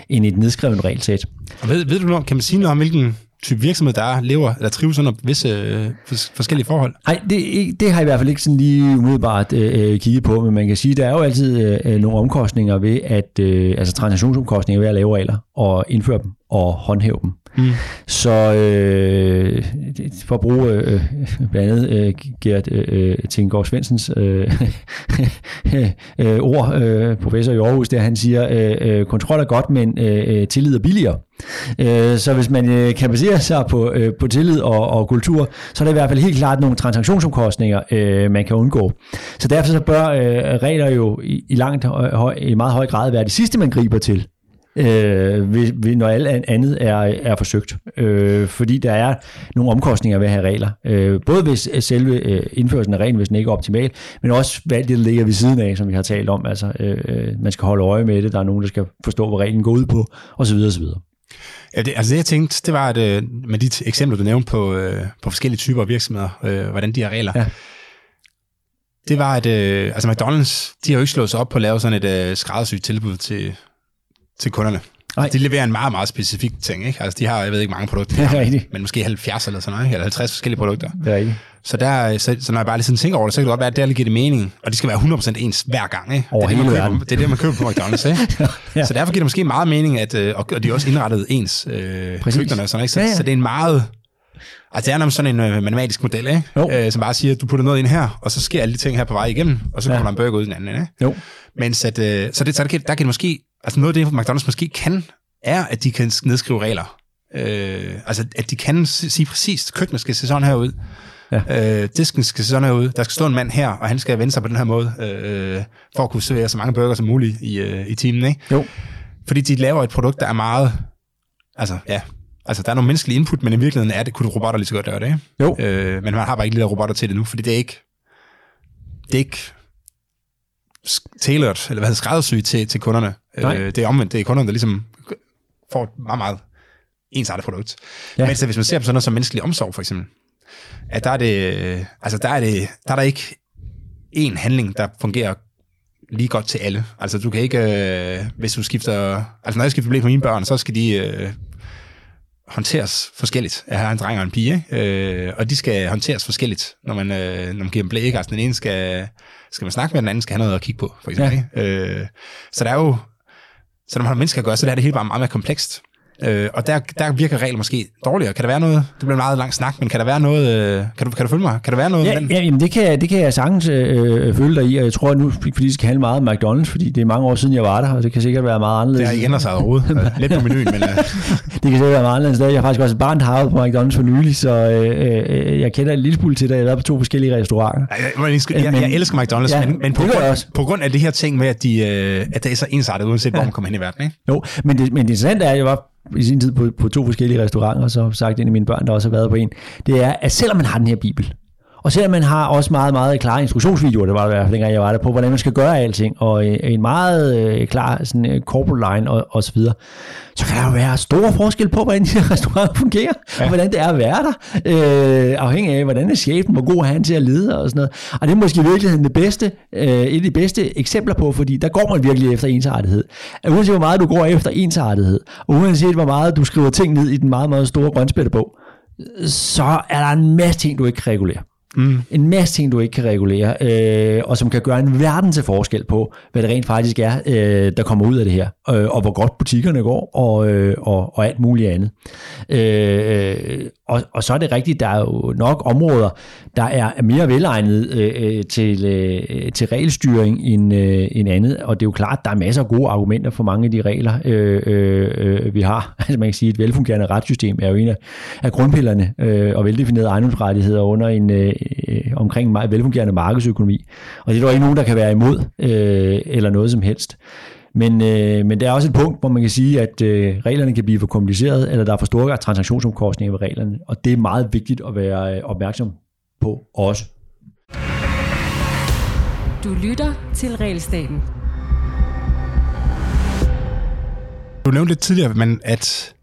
end et nedskrevet regelsæt. Og ved, ved du noget, kan man sige noget om, hvilken type virksomhed, der er, lever eller trives under visse øh, forskellige forhold? Nej, det, det har jeg i hvert fald ikke sådan lige umiddelbart øh, kigget på, men man kan sige, at der er jo altid øh, nogle omkostninger ved at, øh, altså transaktionsomkostninger ved at lave regler og indføre dem og håndhæve dem. Mm. Så øh, for at bruge øh, blandt andet øh, Gert øh, Tinggaard Svendsens øh, øh, ord, øh, professor i Aarhus, der han siger, øh, øh kontrol er godt, men øh, øh tillid er billigere. Øh, så hvis man kan basere sig på, på tillid og, og kultur, så er det i hvert fald helt klart nogle transaktionsomkostninger, man kan undgå. Så derfor så bør regler jo i, i, langt, i meget høj grad være det sidste, man griber til øh, når alt andet er, er forsøgt. Øh, fordi der er nogle omkostninger ved at have regler. Øh, både hvis selve øh, indførelsen af reglen, hvis den ikke er optimal, men også hvad det ligger ved siden af, som vi har talt om. Altså, øh, man skal holde øje med det, der er nogen, der skal forstå, hvad reglen går ud på, osv. osv. Ja, det, altså det jeg tænkte, det var, at øh, med de eksempler, du nævnte på, øh, på forskellige typer af virksomheder, øh, hvordan de har regler, ja. det var, at øh, altså McDonald's, de har jo ikke slået sig op på at lave sådan et øh, skræddersygt tilbud til, til kunderne. Nej. De leverer en meget, meget specifik ting. Ikke? Altså, de har, jeg ved ikke, mange produkter. Det er rigtigt. Men måske 70 eller sådan noget, eller 50 forskellige produkter. Det er rigtigt. Så, der, så, så når jeg bare lige sådan tænker over det, så kan det godt være, at der giver det mening. Og det skal være 100% ens hver gang. Ikke? Over det hele verden. Det er det, man køber på McDonald's. Ikke? ja. Så derfor giver det måske meget mening, at, øh, og de er også indrettet ens øh, køkkenerne. Sådan, ikke? Så, ja, ja. så det er en meget... Altså det er nærmest sådan en øh, matematisk model, ikke? Jo. Øh, som bare siger, at du putter noget ind her, og så sker alle de ting her på vej igennem, og så kommer ja. der en burger ud i den anden. Ikke? Jo. Men så, at, øh, så, det, så der, kan, der kan det måske altså noget af det, McDonald's måske kan, er, at de kan nedskrive regler. Øh, altså, at de kan sige præcis, køkkenet skal se sådan her ud. Ja. Øh, disken skal se sådan her ud. Der skal stå en mand her, og han skal vende sig på den her måde, øh, for at kunne servere så mange burger som muligt i, øh, i timen. Ikke? Jo. Fordi de laver et produkt, der er meget... Altså, ja, Altså, der er nogle menneskelige input, men i virkeligheden er det, kunne robotter lige så godt gøre det, ikke? Jo. Øh, men man har bare ikke lige robotter til det nu, fordi det er ikke, det er ikke tailored, eller hvad hedder skræddersyet til, til kunderne. Øh, det er omvendt, det er kunderne, der ligesom får et meget, meget ensartet produkt. Ja. Men så hvis man ser på sådan noget som menneskelig omsorg, for eksempel, at der er det, altså der er det, der er der ikke en handling, der fungerer lige godt til alle. Altså du kan ikke, øh, hvis du skifter, altså når jeg skifter blæk på mine børn, så skal de øh, håndteres forskelligt. Jeg har en dreng og en pige, øh, og de skal håndteres forskelligt, når man, øh, når man giver dem blæk. Altså den ene skal skal man snakke med den anden, skal have noget at kigge på, for eksempel. Ja. Øh, så der er jo, så når man har mennesker at gøre, så er det hele bare meget mere komplekst. Øh, og der, der virker regler måske dårligere. Kan der være noget? Det bliver en meget lang snak, men kan der være noget? Øh, kan, du, kan du følge mig? Kan der være noget? Ja, ja jamen det, kan, det kan jeg sagtens øh, følge dig i, og jeg tror nu, fordi det skal handle meget om McDonald's, fordi det er mange år siden, jeg var der, og det kan sikkert være meget anderledes. Det har ikke ændret sig overhovedet. Lidt på menuen, men... Uh... det kan sikkert være meget anderledes. Jeg har faktisk også et barn, har på McDonald's for nylig, så øh, øh, jeg kender en lille smule til det. Jeg har været på to forskellige restauranter. Jeg, jeg, jeg, jeg elsker McDonald's, ja, men, men på, grund, på grund af det her ting med, at, de, øh, at det er så ensartet, uanset hvor man kommer hen i verden. Ikke? Jo, men det, men det interessante er, at jeg var i sin tid på, på to forskellige restauranter, så sagt en af mine børn, der også har været på en, det er, at selvom man har den her bibel, og selvom man har også meget, meget klare instruktionsvideoer, det var det i hvert fald, dengang jeg var der, på, hvordan man skal gøre alting, og øh, en meget øh, klar sådan, øh, corporate line og, og så videre, så kan der jo være stor forskel på, hvordan de restauranter fungerer, ja. og hvordan det er at være der, øh, afhængig af, hvordan er chefen, hvor god er han til at lede og sådan noget. Og det er måske i virkeligheden det bedste, øh, et af de bedste eksempler på, fordi der går man virkelig efter ensartethed. Uanset hvor meget du går efter ensartethed, og uanset hvor meget du skriver ting ned i den meget, meget store grønspættebog, så er der en masse ting, du ikke kan regulere. Mm. En masse ting, du ikke kan regulere, øh, og som kan gøre en verden til forskel på, hvad det rent faktisk er, øh, der kommer ud af det her, øh, og hvor godt butikkerne går, og, øh, og, og alt muligt andet. Øh, øh og, og så er det rigtigt, der er jo nok områder, der er mere velegnet øh, øh, til, øh, til regelstyring end, øh, end andet, og det er jo klart, der er masser af gode argumenter for mange af de regler, øh, øh, øh vi har. Altså man kan sige, at et velfungerende retssystem er jo en af, af grundpillerne øh, og veldefinerede ejendomsrettigheder under en øh, øh omkring en velfungerende markedsøkonomi. Og det er der ikke nogen, der kan være imod øh, eller noget som helst. Men, øh, men der er også et punkt, hvor man kan sige, at øh, reglerne kan blive for komplicerede, eller der er for store transaktionsomkostninger ved reglerne, og det er meget vigtigt at være øh, opmærksom på også. Du lytter til Regelstaten. Du nævnte lidt tidligere, men at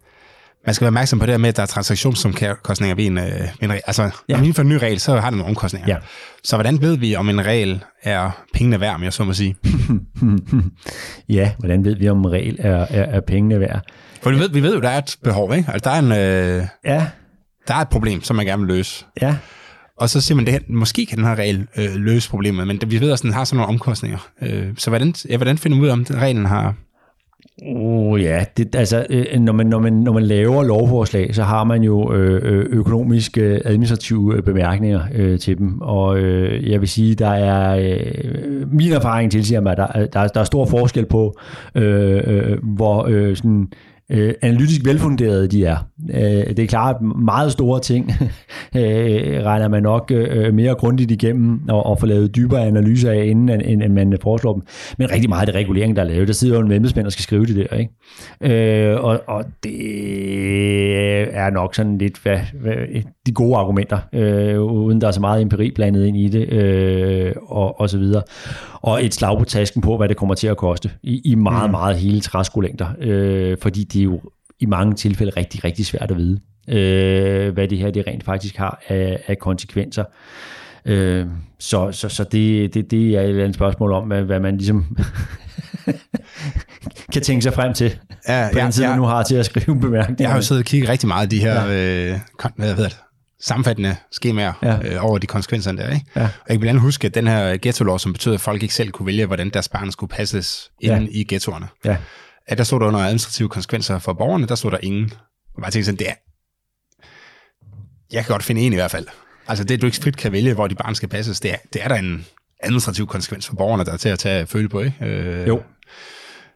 man skal være opmærksom på det her med, at der er transaktionsomkostninger ved en, øh, en regel. Altså, ja. når man indfører en ny regel, så har den nogle omkostninger. Ja. Så hvordan ved vi, om en regel er pengene værd, om jeg så må sige? ja, hvordan ved vi, om en regel er, er, er pengene værd? For vi ved, vi ved jo, der er et behov, ikke? Altså, der er, en, øh, ja. der er et problem, som man gerne vil løse. Ja. Og så siger man, at måske kan den her regel øh, løse problemet, men vi ved også, at den har sådan nogle omkostninger. Øh, så hvordan, ja, hvordan finder man ud af, om den reglen har Oh, ja, det, altså, øh, når, man, når, man, når man laver lovforslag, så har man jo øh, øh økonomiske øh, administrative øh, bemærkninger øh, til dem, og øh, jeg vil sige, der er, øh, min erfaring tilsiger mig, at der, der, der er stor forskel på, øh, øh, hvor øh, sådan, øh, analytisk velfunderede de er. Øh, det er klart, meget store ting øh, regner man nok øh, mere grundigt igennem og, og får lavet dybere analyser af, inden end, end man foreslår dem. Men rigtig meget af det regulering, der er lavet, der sidder jo en embedsmænd og skal skrive det der. Ikke? Øh, og, og det er nok sådan lidt hvad, hvad, de gode argumenter, øh, uden der er så meget empiri blandet ind i det, øh, og, og så videre. Og et slag på tasken på, hvad det kommer til at koste i, i meget, mm. meget hele træskolængder, øh, fordi det er jo i mange tilfælde rigtig, rigtig svært at vide, øh, hvad det her det rent faktisk har af, af konsekvenser. Øh, så så, så det, det, det er et eller andet spørgsmål om, hvad, hvad man ligesom kan tænke sig frem til ja, på ja, den tid, ja. man nu har til at skrive bemærkninger. Jeg har jo siddet og kigget rigtig meget af de her ja. øh, hvad hedder det, sammenfattende skemaer ja. øh, over de konsekvenser der. Ikke? Ja. Og jeg vil gerne huske, at den her ghetto som betyder, at folk ikke selv kunne vælge, hvordan deres barn skulle passes inde ja. i ghettoerne. Ja. At der stod der under administrative konsekvenser for borgerne, der stod der ingen. Og bare tænkte sådan, det er... Jeg kan godt finde en i hvert fald. Altså det, du ikke frit kan vælge, hvor de barn skal passes, det er, det er der en administrativ konsekvens for borgerne, der er til at tage føle på, ikke? Øh, jo.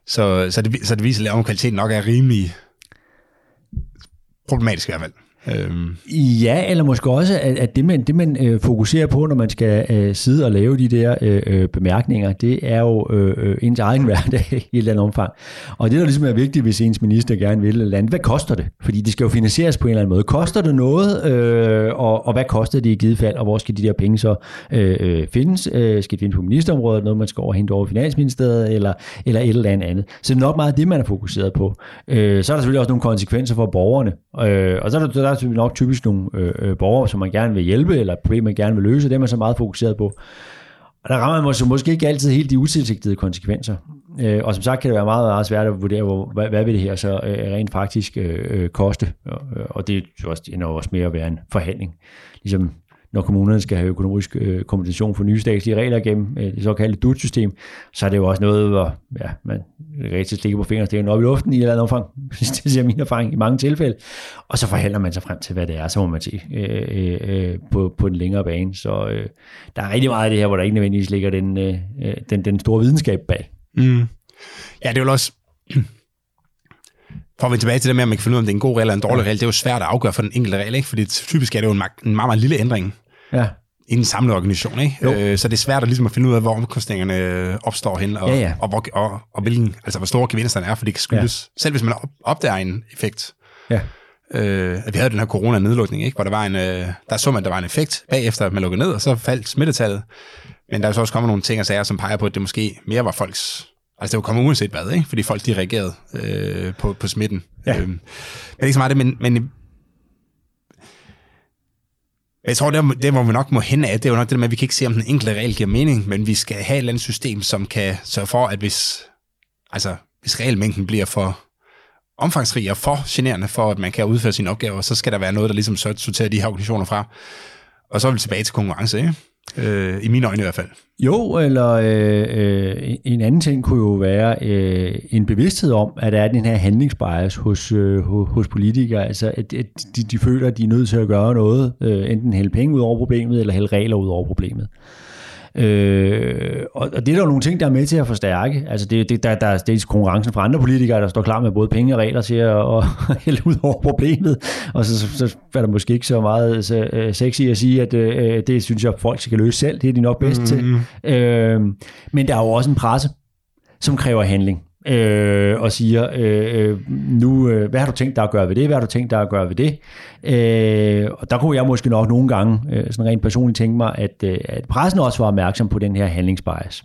Så, så, det, så det viser, at kvaliteten nok er rimelig problematisk i hvert fald. Øhm. Ja, eller måske også, at, at det man, det man øh, fokuserer på, når man skal øh, sidde og lave de der øh, øh bemærkninger, det er jo øh, øh, ens egen hverdag i et eller andet omfang. Og det, der ligesom er vigtigt, hvis ens minister gerne vil eller andet, hvad koster det? Fordi det skal jo finansieres på en eller anden måde. Koster det noget, øh, og, og hvad koster det i givet fald, og hvor skal de der penge så øh, øh findes? Øh, skal de findes på ministerområdet, noget man skal overhente over Finansministeriet, eller, eller et eller andet Så det er nok meget det, man er fokuseret på. Øh, så er der selvfølgelig også nogle konsekvenser for borgerne, øh, og så er der, der er nok typisk nogle øh, øh, borgere, som man gerne vil hjælpe, eller problemer, man gerne vil løse, det er man så meget fokuseret på. Og der rammer man måske, måske ikke altid helt de utilsigtede konsekvenser. Øh, og som sagt kan det være meget, meget svært at vurdere, hvor, hvad, hvad vil det her så øh, rent faktisk øh, øh koste. Og, øh, og det er jo også, ender også mere at være en forhandling. Ligesom når kommunerne skal have økonomisk øh, kompensation for nye statslige regler gennem øh, det såkaldte DUT-system, så er det jo også noget, hvor ja, man rigtig stikker på fingrene op i luften i et eller andet omfang. det ser min erfaring i mange tilfælde. Og så forhandler man sig frem til, hvad det er, så må man se øh, øh, øh, på, på den længere bane. Så øh, der er rigtig meget af det her, hvor der ikke nødvendigvis ligger den, øh, øh den, den store videnskab bag. Mm. Ja, det er jo også... For at vende tilbage til det med, at man kan finde ud af, om det er en god regel eller en dårlig regel, det er jo svært at afgøre for den enkelte regel, ikke? fordi typisk er det jo en, meget, en meget, meget lille ændring ja. i en samlet organisation. Ikke? Øh, så det er svært at, ligesom at finde ud af, hvor omkostningerne øh, opstår hen, og, ja, ja. og, og, og, og hvilken, altså, hvor store gevinsterne er, for det kan skyldes, ja. selv hvis man op, opdager en effekt, ja. Øh, at vi havde den her corona-nedlukning, ikke? hvor der var en, øh, der så man, at der var en effekt bagefter, at man lukkede ned, og så faldt smittetallet. Men der er så også kommet nogle ting og sager, som peger på, at det måske mere var folks... Altså det var kommet uanset hvad, ikke? fordi folk de reagerede øh, på, på smitten. Ja. Øh, men er ikke så meget det, men, men jeg tror, det, det, hvor vi nok må hen af, det er jo nok det der med, at vi kan ikke se, om den enkelte regel giver mening, men vi skal have et eller andet system, som kan sørge for, at hvis, altså, hvis regelmængden bliver for omfangsrig og for generende for, at man kan udføre sine opgaver, så skal der være noget, der ligesom sorterer de her organisationer fra. Og så er vi tilbage til konkurrence, ikke? Øh, I mine øjne i hvert fald. Jo, eller øh, øh, en anden ting kunne jo være øh, en bevidsthed om, at der er den her handlingsbias hos, øh, hos politikere, altså at, at de, de føler, at de er nødt til at gøre noget, øh, enten hælde penge ud over problemet, eller hælde regler ud over problemet. Øh, og, og det er der jo nogle ting, der er med til at forstærke. Altså det, det, der, der er dels konkurrencen fra andre politikere, der står klar med både penge og regler til at, at hælde ud over problemet. Og så, så, så er der måske ikke så meget så, uh, sexy at sige, at uh, det synes jeg, folk skal løse selv. Det er de nok bedst mm-hmm. til. Øh, men der er jo også en presse, som kræver handling øh, og siger, øh, øh, nu, øh, hvad har du tænkt dig at gøre ved det, hvad har du tænkt dig at gøre ved det? Øh, og der kunne jeg måske nok nogle gange, øh, sådan rent personligt tænke mig, at, øh, at pressen også var opmærksom på den her handlingsbias.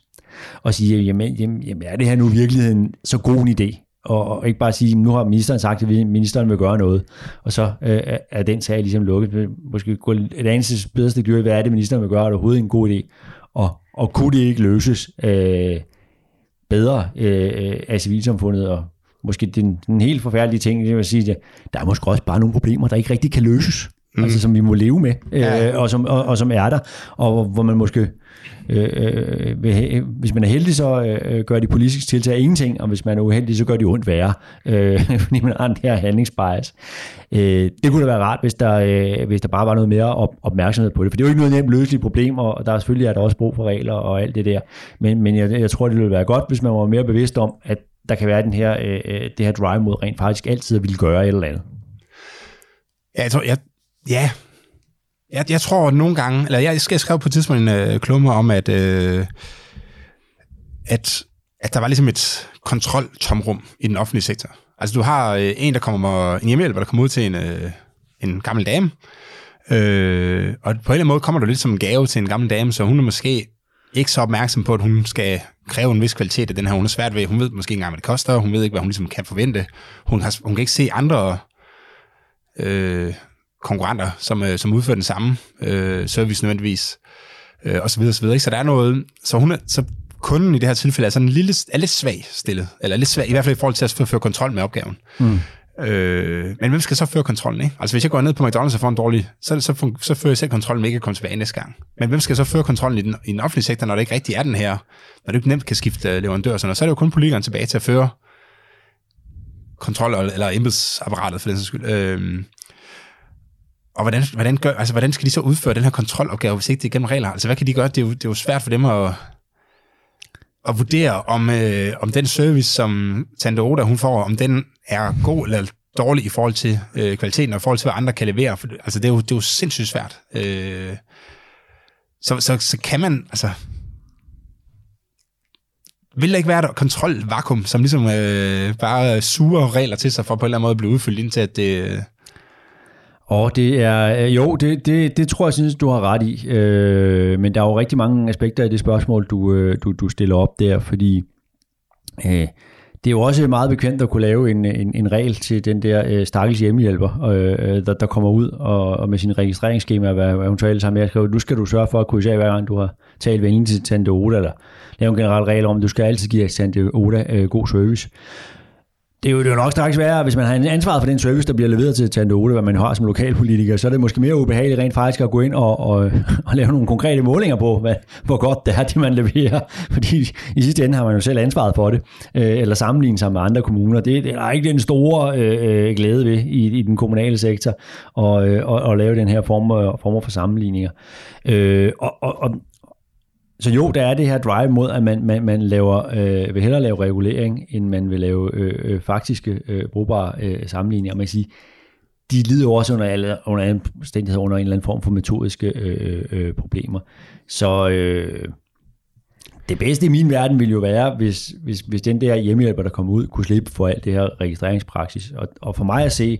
Og sige, jamen, jamen, jamen er det her nu i virkeligheden så god en idé? Og, og ikke bare sige, nu har ministeren sagt, at ministeren vil gøre noget, og så øh, øh er den sag ligesom lukket. Måske gå et andet bedste dyr, hvad er det, ministeren vil gøre, er det overhovedet en god idé? Og, og kunne det ikke løses øh, bedre øh, af civilsamfundet, og måske den, den helt forfærdelige ting, det vil sige, at der er måske også bare nogle problemer, der ikke rigtig kan løses, mm. altså som vi må leve med, øh, ja. og, som, og, og som er der, og hvor man måske Øh, øh, vil, hvis man er heldig, så øh, gør de politiske tiltag ingenting, og hvis man er uheldig, så gør de ondt værre, øh, fordi man har en her handlingsbias. Øh, det kunne da være rart, hvis der, øh, hvis der bare var noget mere op, opmærksomhed på det, for det er jo ikke noget nemt løseligt problem, og der er selvfølgelig er der også brug for regler og alt det der, men, men jeg, jeg tror, det ville være godt, hvis man var mere bevidst om, at der kan være den her, øh, øh det her drive mod rent faktisk altid at ville gøre et eller andet. Ja, jeg tror, jeg, ja, jeg, jeg tror nogle gange, eller jeg skal skrive på et tidspunkt en øh, klumme om, at, øh, at, at der var ligesom et kontroltomrum i den offentlige sektor. Altså du har øh, en, der kommer, en hjemmehjælper, der kommer ud til en, øh, en gammel dame, øh, og på en eller anden måde kommer du lidt som en gave til en gammel dame, så hun er måske ikke så opmærksom på, at hun skal kræve en vis kvalitet af den her. Hun er svært ved, hun ved måske ikke engang, hvad det koster, hun ved ikke, hvad hun ligesom kan forvente. Hun, har, hun kan ikke se andre øh, konkurrenter, som, øh, som udfører den samme øh, service nødvendigvis, øh, og så videre, så videre. Ikke? Så der er noget, så, hun er, så kunden i det her tilfælde er sådan en lille, er lidt svag stillet, eller lidt svag, i hvert fald i forhold til at føre kontrol med opgaven. Mm. Øh, men hvem skal så føre kontrollen? Ikke? Altså hvis jeg går ned på McDonald's og får en dårlig, så, så, så fører jeg selv kontrollen, ikke at komme tilbage næste gang. Men hvem skal så føre kontrollen i den, i den offentlige sektor, når det ikke rigtig er den her, når det ikke nemt kan skifte leverandør, så, så er det jo kun politikeren tilbage til at føre kontrol, eller embedsapparatet for den skyld. Øh, og hvordan, hvordan, gør, altså, hvordan skal de så udføre den her kontrolopgave, hvis ikke det er gennem regler? Altså, hvad kan de gøre? Det er jo, det er jo svært for dem at, at vurdere, om, øh, om den service, som Tante Oda, hun får, om den er god eller dårlig i forhold til øh, kvaliteten, og i forhold til, hvad andre kan levere. For, altså, det er jo, det er jo sindssygt svært. Øh, så, så, så kan man, altså... Vil der ikke være et kontrolvakuum, som ligesom øh, bare suger regler til sig for på en eller anden måde at blive udfyldt, indtil at det, og det er, øh, jo, det, det, det tror jeg, synes, du har ret i. Øh, men der er jo rigtig mange aspekter i det spørgsmål, du, øh, du, du stiller op der, fordi øh, det er jo også meget bekvemt at kunne lave en, en, en regel til den der øh, stakkels hjemmehjælper, øh, øh der, der kommer ud og, og med sin registreringsskema, hvad, hvad så har med at skrive, nu skal du sørge for at kunne hver gang du har talt venligt til Tante Oda, eller lave en generel regel om, at du skal altid give Tante Oda øh, god service. Det er, jo, det er jo nok straks værre, hvis man har ansvaret for den service, der bliver leveret til Tante Ole, hvad man har som lokalpolitiker, så er det måske mere ubehageligt rent faktisk at gå ind og, og, og lave nogle konkrete målinger på, hvad, hvor godt det er, det man leverer. Fordi i sidste ende har man jo selv ansvaret for det, øh, eller sammenligne sig med andre kommuner. Det, det er ikke den store øh, øh, glæde ved i, i den kommunale sektor at, øh, at, at lave den her form, øh, form for sammenligninger. Øh, og, og, og så jo, der er det her drive mod, at man, man, man laver, øh, vil hellere lave regulering, end man vil lave øh, øh faktiske øh, brugbare øh, sammenligninger. Man kan sige, de lider jo også under, alle, under en, omstændigheder under en eller anden form for metodiske øh, øh, problemer. Så øh, det bedste i min verden ville jo være, hvis, hvis, hvis den der hjemmehjælper, der kommer ud, kunne slippe for alt det her registreringspraksis. Og, og for mig at se,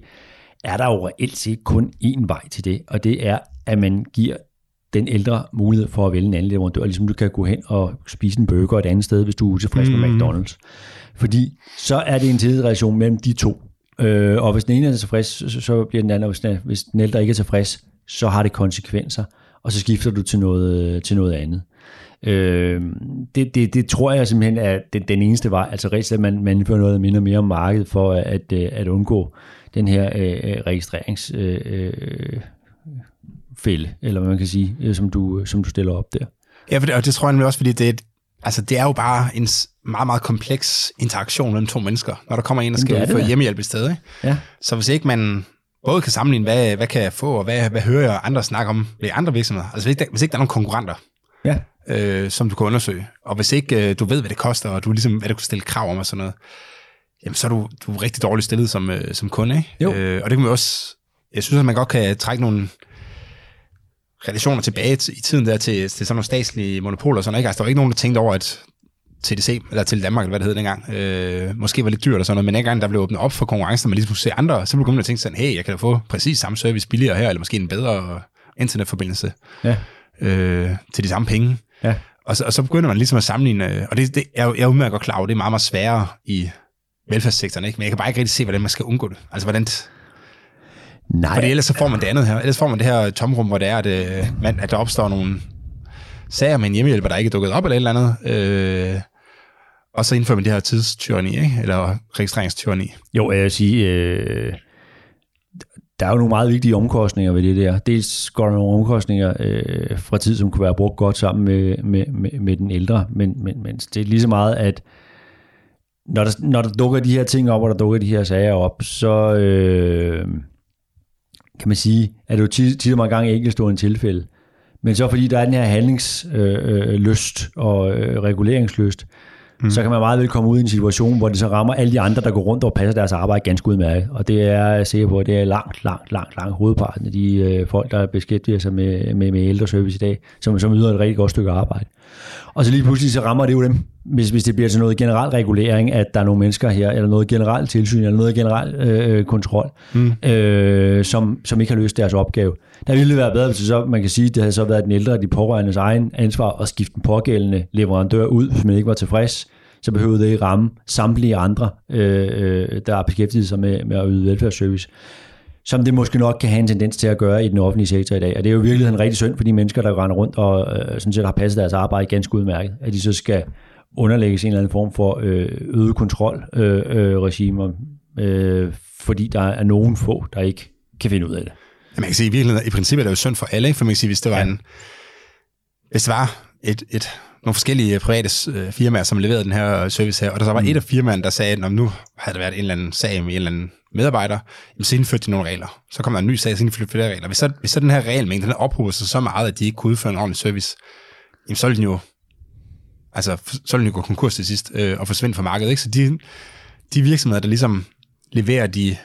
er der jo reelt set kun én vej til det, og det er, at man giver den ældre mulighed for at vælge en anden leverandør, ligesom du kan gå hen og spise en burger et andet sted, hvis du er utilfreds mm. med McDonald's. Fordi så er det en tillidsrelation mellem de to. Øh, og hvis den ene er tilfreds, så, så bliver den anden, og hvis den, hvis den ældre ikke er tilfreds, så har det konsekvenser, og så skifter du til noget, til noget andet. Øh, det, det, det tror jeg simpelthen er den, den eneste vej, altså rent at man, man indfører noget mindre mere om markedet for at, at, at undgå den her øh, registrerings øh, øh fælde, eller hvad man kan sige, øh, som du, som du stiller op der. Ja, for det, og det tror jeg også, fordi det er, altså, det er jo bare en meget, meget kompleks interaktion mellem to mennesker, når der kommer en, der skal få hjemmehjælp i stedet. Ikke? Ja. Så hvis ikke man både kan sammenligne, hvad, hvad kan jeg få, og hvad, hvad hører jeg andre snakke om ved andre virksomheder, altså hvis ikke, hvis ikke der er nogen konkurrenter, ja. øh, som du kan undersøge, og hvis ikke øh, du ved, hvad det koster, og du ligesom, hvad du kan stille krav om og sådan noget, jamen så er du, du er rigtig dårligt stillet som, øh, som kunde. Ikke? Jo. Øh, og det kan man også, jeg synes, at man godt kan trække nogle relationer tilbage i tiden der til, til sådan nogle statslige monopoler og sådan noget. Altså, der var ikke nogen, der tænkte over, at TDC, eller til Danmark, eller hvad det hed dengang, øh, måske var lidt dyrt og sådan noget, men engang der blev åbnet op for konkurrence, når man ligesom kunne se andre, så blev man tænke sådan, hey, jeg kan da få præcis samme service billigere her, eller måske en bedre internetforbindelse ja. øh, til de samme penge. Ja. Og, så, og så begynder man ligesom at sammenligne, og det, det jeg, jeg er udmærket godt klar over, det er meget, meget sværere i velfærdssektoren, ikke? men jeg kan bare ikke rigtig se, hvordan man skal undgå det. Altså, hvordan, Nej. Fordi ellers så får man det andet her. Ellers får man det her tomrum, hvor det er, at, øh, man, at der opstår nogle sager med en hjemmehjælper, der ikke er dukket op eller et eller andet. Øh, og så indfører man det her tidstyrni, ikke? eller registreringstyrni. Jo, jeg vil sige, øh, der er jo nogle meget vigtige omkostninger ved det der. Dels går der nogle omkostninger øh, fra tid, som kunne være brugt godt sammen med, med, med, med den ældre, men, men, men det er lige så meget, at når der, når der dukker de her ting op, og der dukker de her sager op, så... Øh, kan man sige, er det jo tit, tit og mange gange enkeltstående tilfælde. Men så fordi der er den her handlingslyst øh, og øh, reguleringslyst, mm. så kan man meget vel komme ud i en situation, hvor det så rammer alle de andre, der går rundt og passer deres arbejde ganske udmærket. Og det er jeg sikker på, at det er langt, langt, langt, langt hovedparten af de øh, folk, der beskæftiger sig med, med, med ældreservice i dag, som, som yder et rigtig godt stykke arbejde. Og så lige pludselig så rammer det jo dem, hvis, hvis det bliver til noget generel regulering, at der er nogle mennesker her, eller noget generelt tilsyn, eller noget generelt øh, kontrol, mm. øh, som, som ikke har løst deres opgave. Der ville det være bedre, hvis så, man kan sige, det havde så været den ældre de pårørendes egen ansvar at skifte den pågældende leverandør ud, hvis man ikke var tilfreds, så behøvede det ikke ramme samtlige andre, øh, øh der har beskæftiget sig med, med at yde velfærdsservice som det måske nok kan have en tendens til at gøre i den offentlige sektor i dag. Og det er jo virkelig en rigtig synd for de mennesker, der render rundt og øh, sådan set har passet deres arbejde ganske udmærket, at de så skal underlægges en eller anden form for øh, øget kontrolregimer, øh, øh, fordi der er nogen få, der ikke kan finde ud af det. Ja, man kan sige, i virkeligheden, i princippet er det jo synd for alle, for man kan sige, hvis det var ja. en, hvis det var et, et, nogle forskellige private øh, firmaer, som leverede den her service her, og der så var mm. et af firmaerne, der sagde, at nu havde der været en eller anden sag med en eller anden medarbejder, jamen, så indførte de nogle regler. Så kommer der en ny sag, så indførte flere regler. Hvis så, hvis så den her regelmængde, den ophober sig så meget, at de ikke kunne udføre en ordentlig service, jamen, så ville den jo, altså, så ville den jo gå konkurs til sidst øh, og forsvinde fra markedet. Ikke? Så de, de virksomheder, der ligesom leverer de,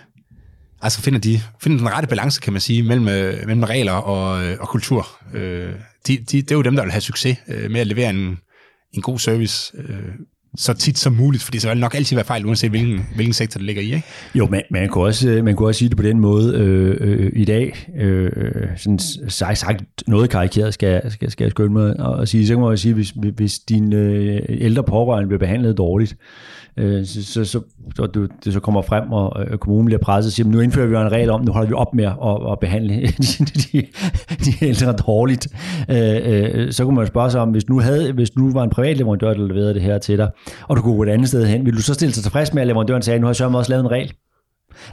altså finder, de, finder den rette balance, kan man sige, mellem, øh, mellem regler og, øh, og kultur. Øh, de, de, det er jo dem, der vil have succes øh, med at levere en, en god service øh, så tit som muligt, fordi så vil det nok altid være fejl, uanset hvilken, hvilken sektor det ligger i. Ikke? Jo, men man kunne, også, øh, man kunne også sige det på den måde øh, øh, i dag. Øh, sådan sagt, sagt noget karikeret skal, skal, skal jeg skynde mig at sige. Så kan man sige, hvis, hvis din øh, ældre pårørende bliver behandlet dårligt, øh, så, så, så, så det, det så kommer frem, og øh, kommunen bliver presset og siger, nu indfører vi en regel om, nu holder vi op med at, at behandle de, de, de ældre dårligt. Øh, øh, så kunne man spørge sig om, hvis nu, havde, hvis nu var en privat leverandør, der leverede det her til dig, og du kunne gå et andet sted hen, vil du så stille sig tilfreds med, at leverandøren sagde, nu har jeg også lavet en regel,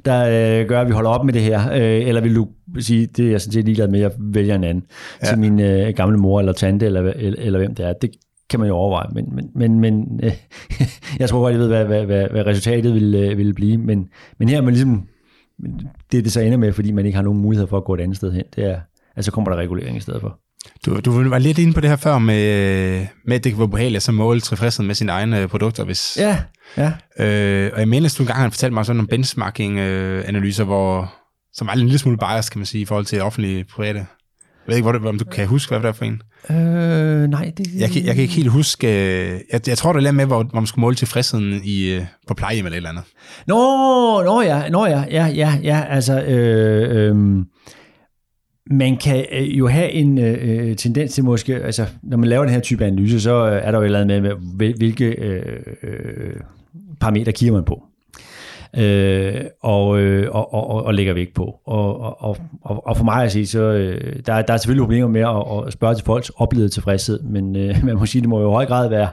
der øh, gør, at vi holder op med det her? Øh, eller vil du sige, det er jeg sådan set ligeglad med, at jeg vælger en anden ja. til min øh, gamle mor eller tante, eller, eller, eller hvem det er? Det kan man jo overveje, men, men, men, men øh, jeg tror godt, jeg ved, hvad, hvad, hvad, hvad resultatet ville, øh, ville blive, men, men her er man ligesom, det det så ender med, fordi man ikke har nogen mulighed for at gå et andet sted hen, det er, altså kommer der regulering i stedet for. Du, du var lidt inde på det her før med, med at det kan være behageligt at måle tilfredsheden med sine egne produkter. Hvis, ja, ja. Øh, og jeg mener, at du engang har fortalt mig sådan nogle benchmarking-analyser, hvor, som var en lille smule bias, kan man sige, i forhold til offentlige private Jeg ved ikke, hvor det, om du kan huske, hvad det er for en. Øh, nej, det... Jeg kan, jeg kan ikke helt huske... øh, Jeg, jeg tror, det er med, hvor, hvor man skulle måle tilfredsheden i, øh, på plejehjem eller et eller andet. Nå, nå ja, nå ja, ja, ja, ja, altså, øh, øh, man kan øh, jo have en øh, tendens til måske, altså, når man laver den her type analyse, så øh, er der jo et eller andet med, hvilke øh, øh, parametre kigger man på. Øh, og, øh, og, og, og lægger vægt på. Og, og, og, og for mig at sige, så øh, der, der er selvfølgelig problemer med at, at spørge til folks oplevede tilfredshed, men øh, man må sige, det må jo i høj grad være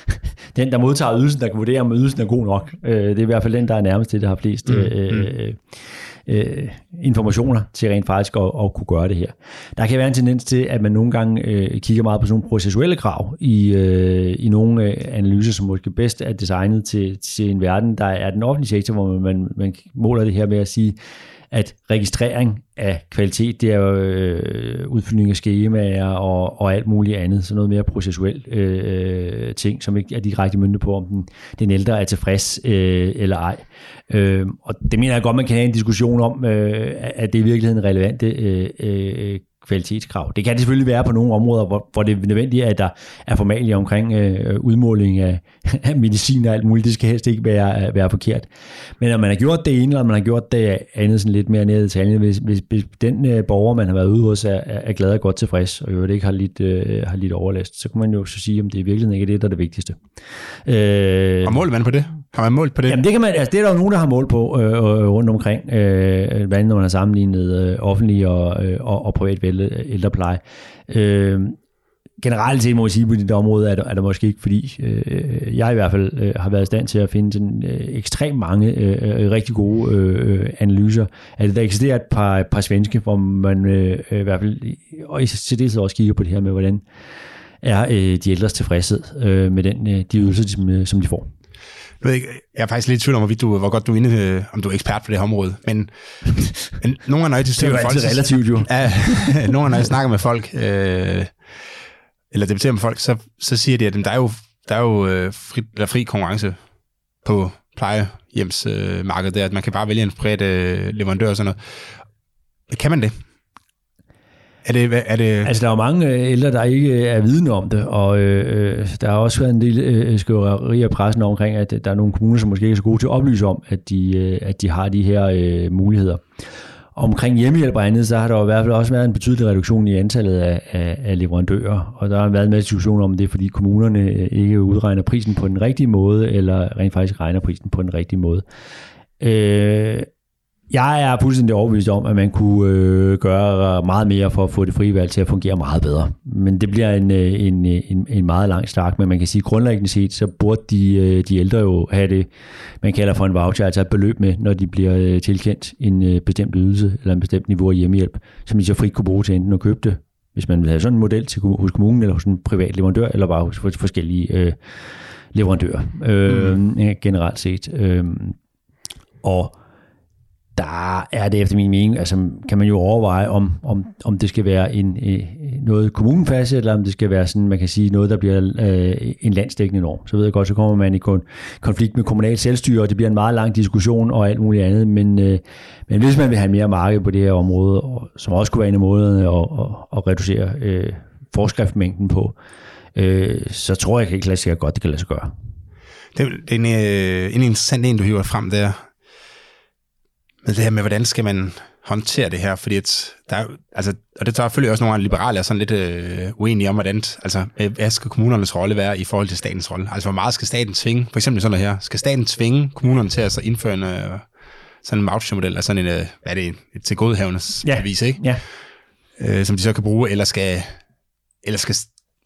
den, der modtager ydelsen, der kan vurdere, om ydelsen er god nok. Øh, det er i hvert fald den, der er nærmest det, der har flest Mm, øh, øh, øh, informationer til rent faktisk at, at kunne gøre det her. Der kan være en tendens til, at man nogle gange øh, kigger meget på sådan nogle processuelle krav i, øh, i nogle øh, analyser, som måske bedst er designet til, til en verden, der er den offentlige sektor, hvor man, man, man måler det her med at sige, at registrering af kvalitet, det er jo øh, udfyldning af skemaer og, og alt muligt andet, så noget mere processuelt øh, ting, som ikke er direkte myndet på, om den, den ældre er tilfreds øh, eller ej. Øh, og det mener jeg godt, man kan have en diskussion om, øh, at det i virkeligheden relevante øh, øh, kvalitetskrav. Det kan det selvfølgelig være på nogle områder, hvor, hvor det er nødvendigt, at der er formalia omkring øh, udmåling af, af medicin og alt muligt. Det skal helst ikke være, være forkert. Men når man har gjort det ene, eller man har gjort det andet sådan lidt mere ned i detaljen, hvis, hvis, hvis den øh, borger, man har været ude hos, er, er glad og godt tilfreds, og jo ikke har lidt, øh, har lidt overlast, så kan man jo så sige, om det i virkeligheden ikke er det, der er det vigtigste. Øh, og måler man på det? Har man målt på det? Jamen det, kan man, altså det er der jo nogen, der har målt på øh, øh rundt omkring, øh, hvad når man har sammenlignet øh, offentlig og, øh, og, og privat øh, ældrepleje. Øh, generelt set må jeg sige, på dit område er der, er der måske ikke, fordi øh, jeg i hvert fald øh, har været i stand til at finde sådan, øh, ekstremt mange øh, øh rigtig gode øh, analyser. Altså, der eksisterer et par, par svenske, hvor man øh, i hvert fald, og i særdeleshed også kigger på det her med, hvordan er øh, de ældres tilfredshed øh, med den, øh, de ydelser, som, som de får. Jeg, ved ikke, jeg er faktisk lidt i tvivl om, hvorvidt du, hvor godt du er inde, om du er ekspert på det her område, men, men nogle gange, når jeg diskuterer med folk... Det er jo relativt, jo. Ja, nogle gange, når jeg snakker med folk, øh, eller debatterer med folk, så, så siger de, at der er jo, der er jo øh, fri, eller fri konkurrence på plejehjemsmarkedet, øh, der, at man kan bare vælge en privat øh, leverandør og sådan noget. Kan man det? Er det, er det... Altså, der er jo mange øh, ældre, der ikke øh, er vidne om det, og øh, øh, der har også været en del øh, skriverier i pressen omkring, at der er nogle kommuner, som måske ikke er så gode til at oplyse om, at de, øh, at de har de her øh, muligheder. Omkring hjemmehjælp og andet, så har der jo i hvert fald også været en betydelig reduktion i antallet af, af, af leverandører, og der har været en masse diskussion om det, fordi kommunerne ikke udregner prisen på den rigtige måde, eller rent faktisk regner prisen på den rigtige måde. Øh, jeg er fuldstændig overbevist om, at man kunne øh, gøre meget mere for at få det frie valg til at fungere meget bedre. Men det bliver en, øh, en, øh, en, en meget lang stak, men man kan sige grundlæggende set, så burde de, øh, de ældre jo have det, man kalder for en voucher, altså et beløb med, når de bliver tilkendt en bestemt ydelse eller en bestemt niveau af hjemmehjælp, som de så frit kunne bruge til enten at købe det, hvis man vil have sådan en model til, hos kommunen eller hos en privat leverandør, eller bare hos forskellige øh, leverandører øh, mm. generelt set. Øh, og der er det efter min mening, altså kan man jo overveje, om, om, om det skal være en, øh, noget kommunen fastsætter, eller om det skal være sådan, man kan sige, noget, der bliver øh, en landsdækkende norm. Så ved jeg godt, så kommer man i konflikt med kommunalt selvstyre, og det bliver en meget lang diskussion og alt muligt andet, men, øh, men hvis man vil have mere marked på det her område, og, som også kunne være en af måderne at, at, at reducere øh, forskriftmængden på, øh, så tror jeg helt klart godt, det kan lade sig gøre. Det, det er en, øh, en interessant en, du hiver frem der, men det her med, hvordan skal man håndtere det her, fordi at der er, altså, og det tager selvfølgelig også nogle af liberale er sådan lidt øh, uenige om, hvordan, altså, hvad skal kommunernes rolle være i forhold til statens rolle? Altså, hvor meget skal staten tvinge? For eksempel sådan noget her. Skal staten tvinge kommunerne til at så indføre en, øh, sådan en voucher-model, altså sådan en, øh, hvad er det, et tilgodehavendes ja. bevis, ikke? Ja. Øh, som de så kan bruge, eller skal, eller skal,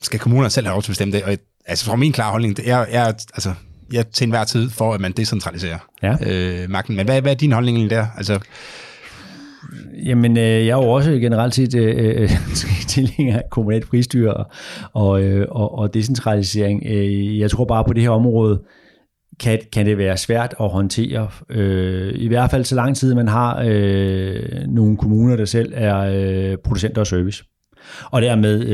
skal kommunerne selv have lov til at bestemme det? Og altså, fra min klare holdning, det er, er altså, jeg til enhver tid for, at man decentraliserer ja. øh, magten. Men hvad, hvad er din holdning der? Altså, Jamen, øh, jeg er jo også generelt set øh, øh tilhænger af kommunalt fristyre og, og, øh, og, og decentralisering. Øh, jeg tror bare på det her område, kan, kan det være svært at håndtere. Øh, I hvert fald så lang tid, man har øh, nogle kommuner, der selv er øh, producenter og service. Og dermed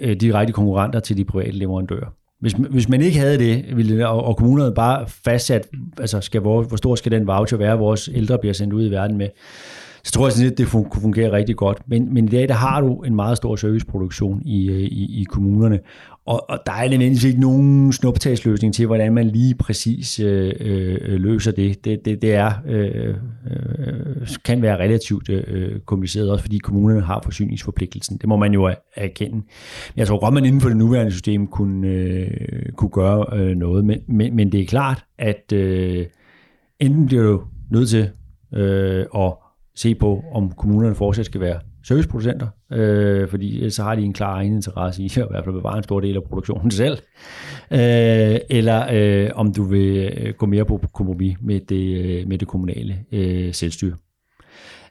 øh, direkte konkurrenter til de private leverandører. Hvis, hvis man ikke havde det, ville, og, og kommunerne bare fastsat, altså skal, hvor, hvor stor skal den voucher være, vores ældre bliver sendt ud i verden med, så tror jeg sådan, lidt, det kunne fungere rigtig godt. Men, men i dag, der har du en meget stor serviceproduktion i, øh, i, i kommunerne, og, og der er nødvendigvis ikke nogen snuptagsløsning til, hvordan man lige præcis øh, øh, løser det. Det, det, det er, øh, øh, kan være relativt øh, kompliceret, også fordi kommunerne har forsyningsforpligtelsen. Det må man jo erkende. Men jeg tror godt, man inden for det nuværende system kunne, øh, kunne gøre øh, noget. Men, men, men det er klart, at øh, enten bliver du nødt til øh, at se på, om kommunerne fortsat skal være serviceproducenter, øh, fordi så har de en klar egen interesse i at i hvert fald bevare en stor del af produktionen selv, øh, eller øh, om du vil øh, gå mere på kompromis med det, øh, med det kommunale øh, selvstyre.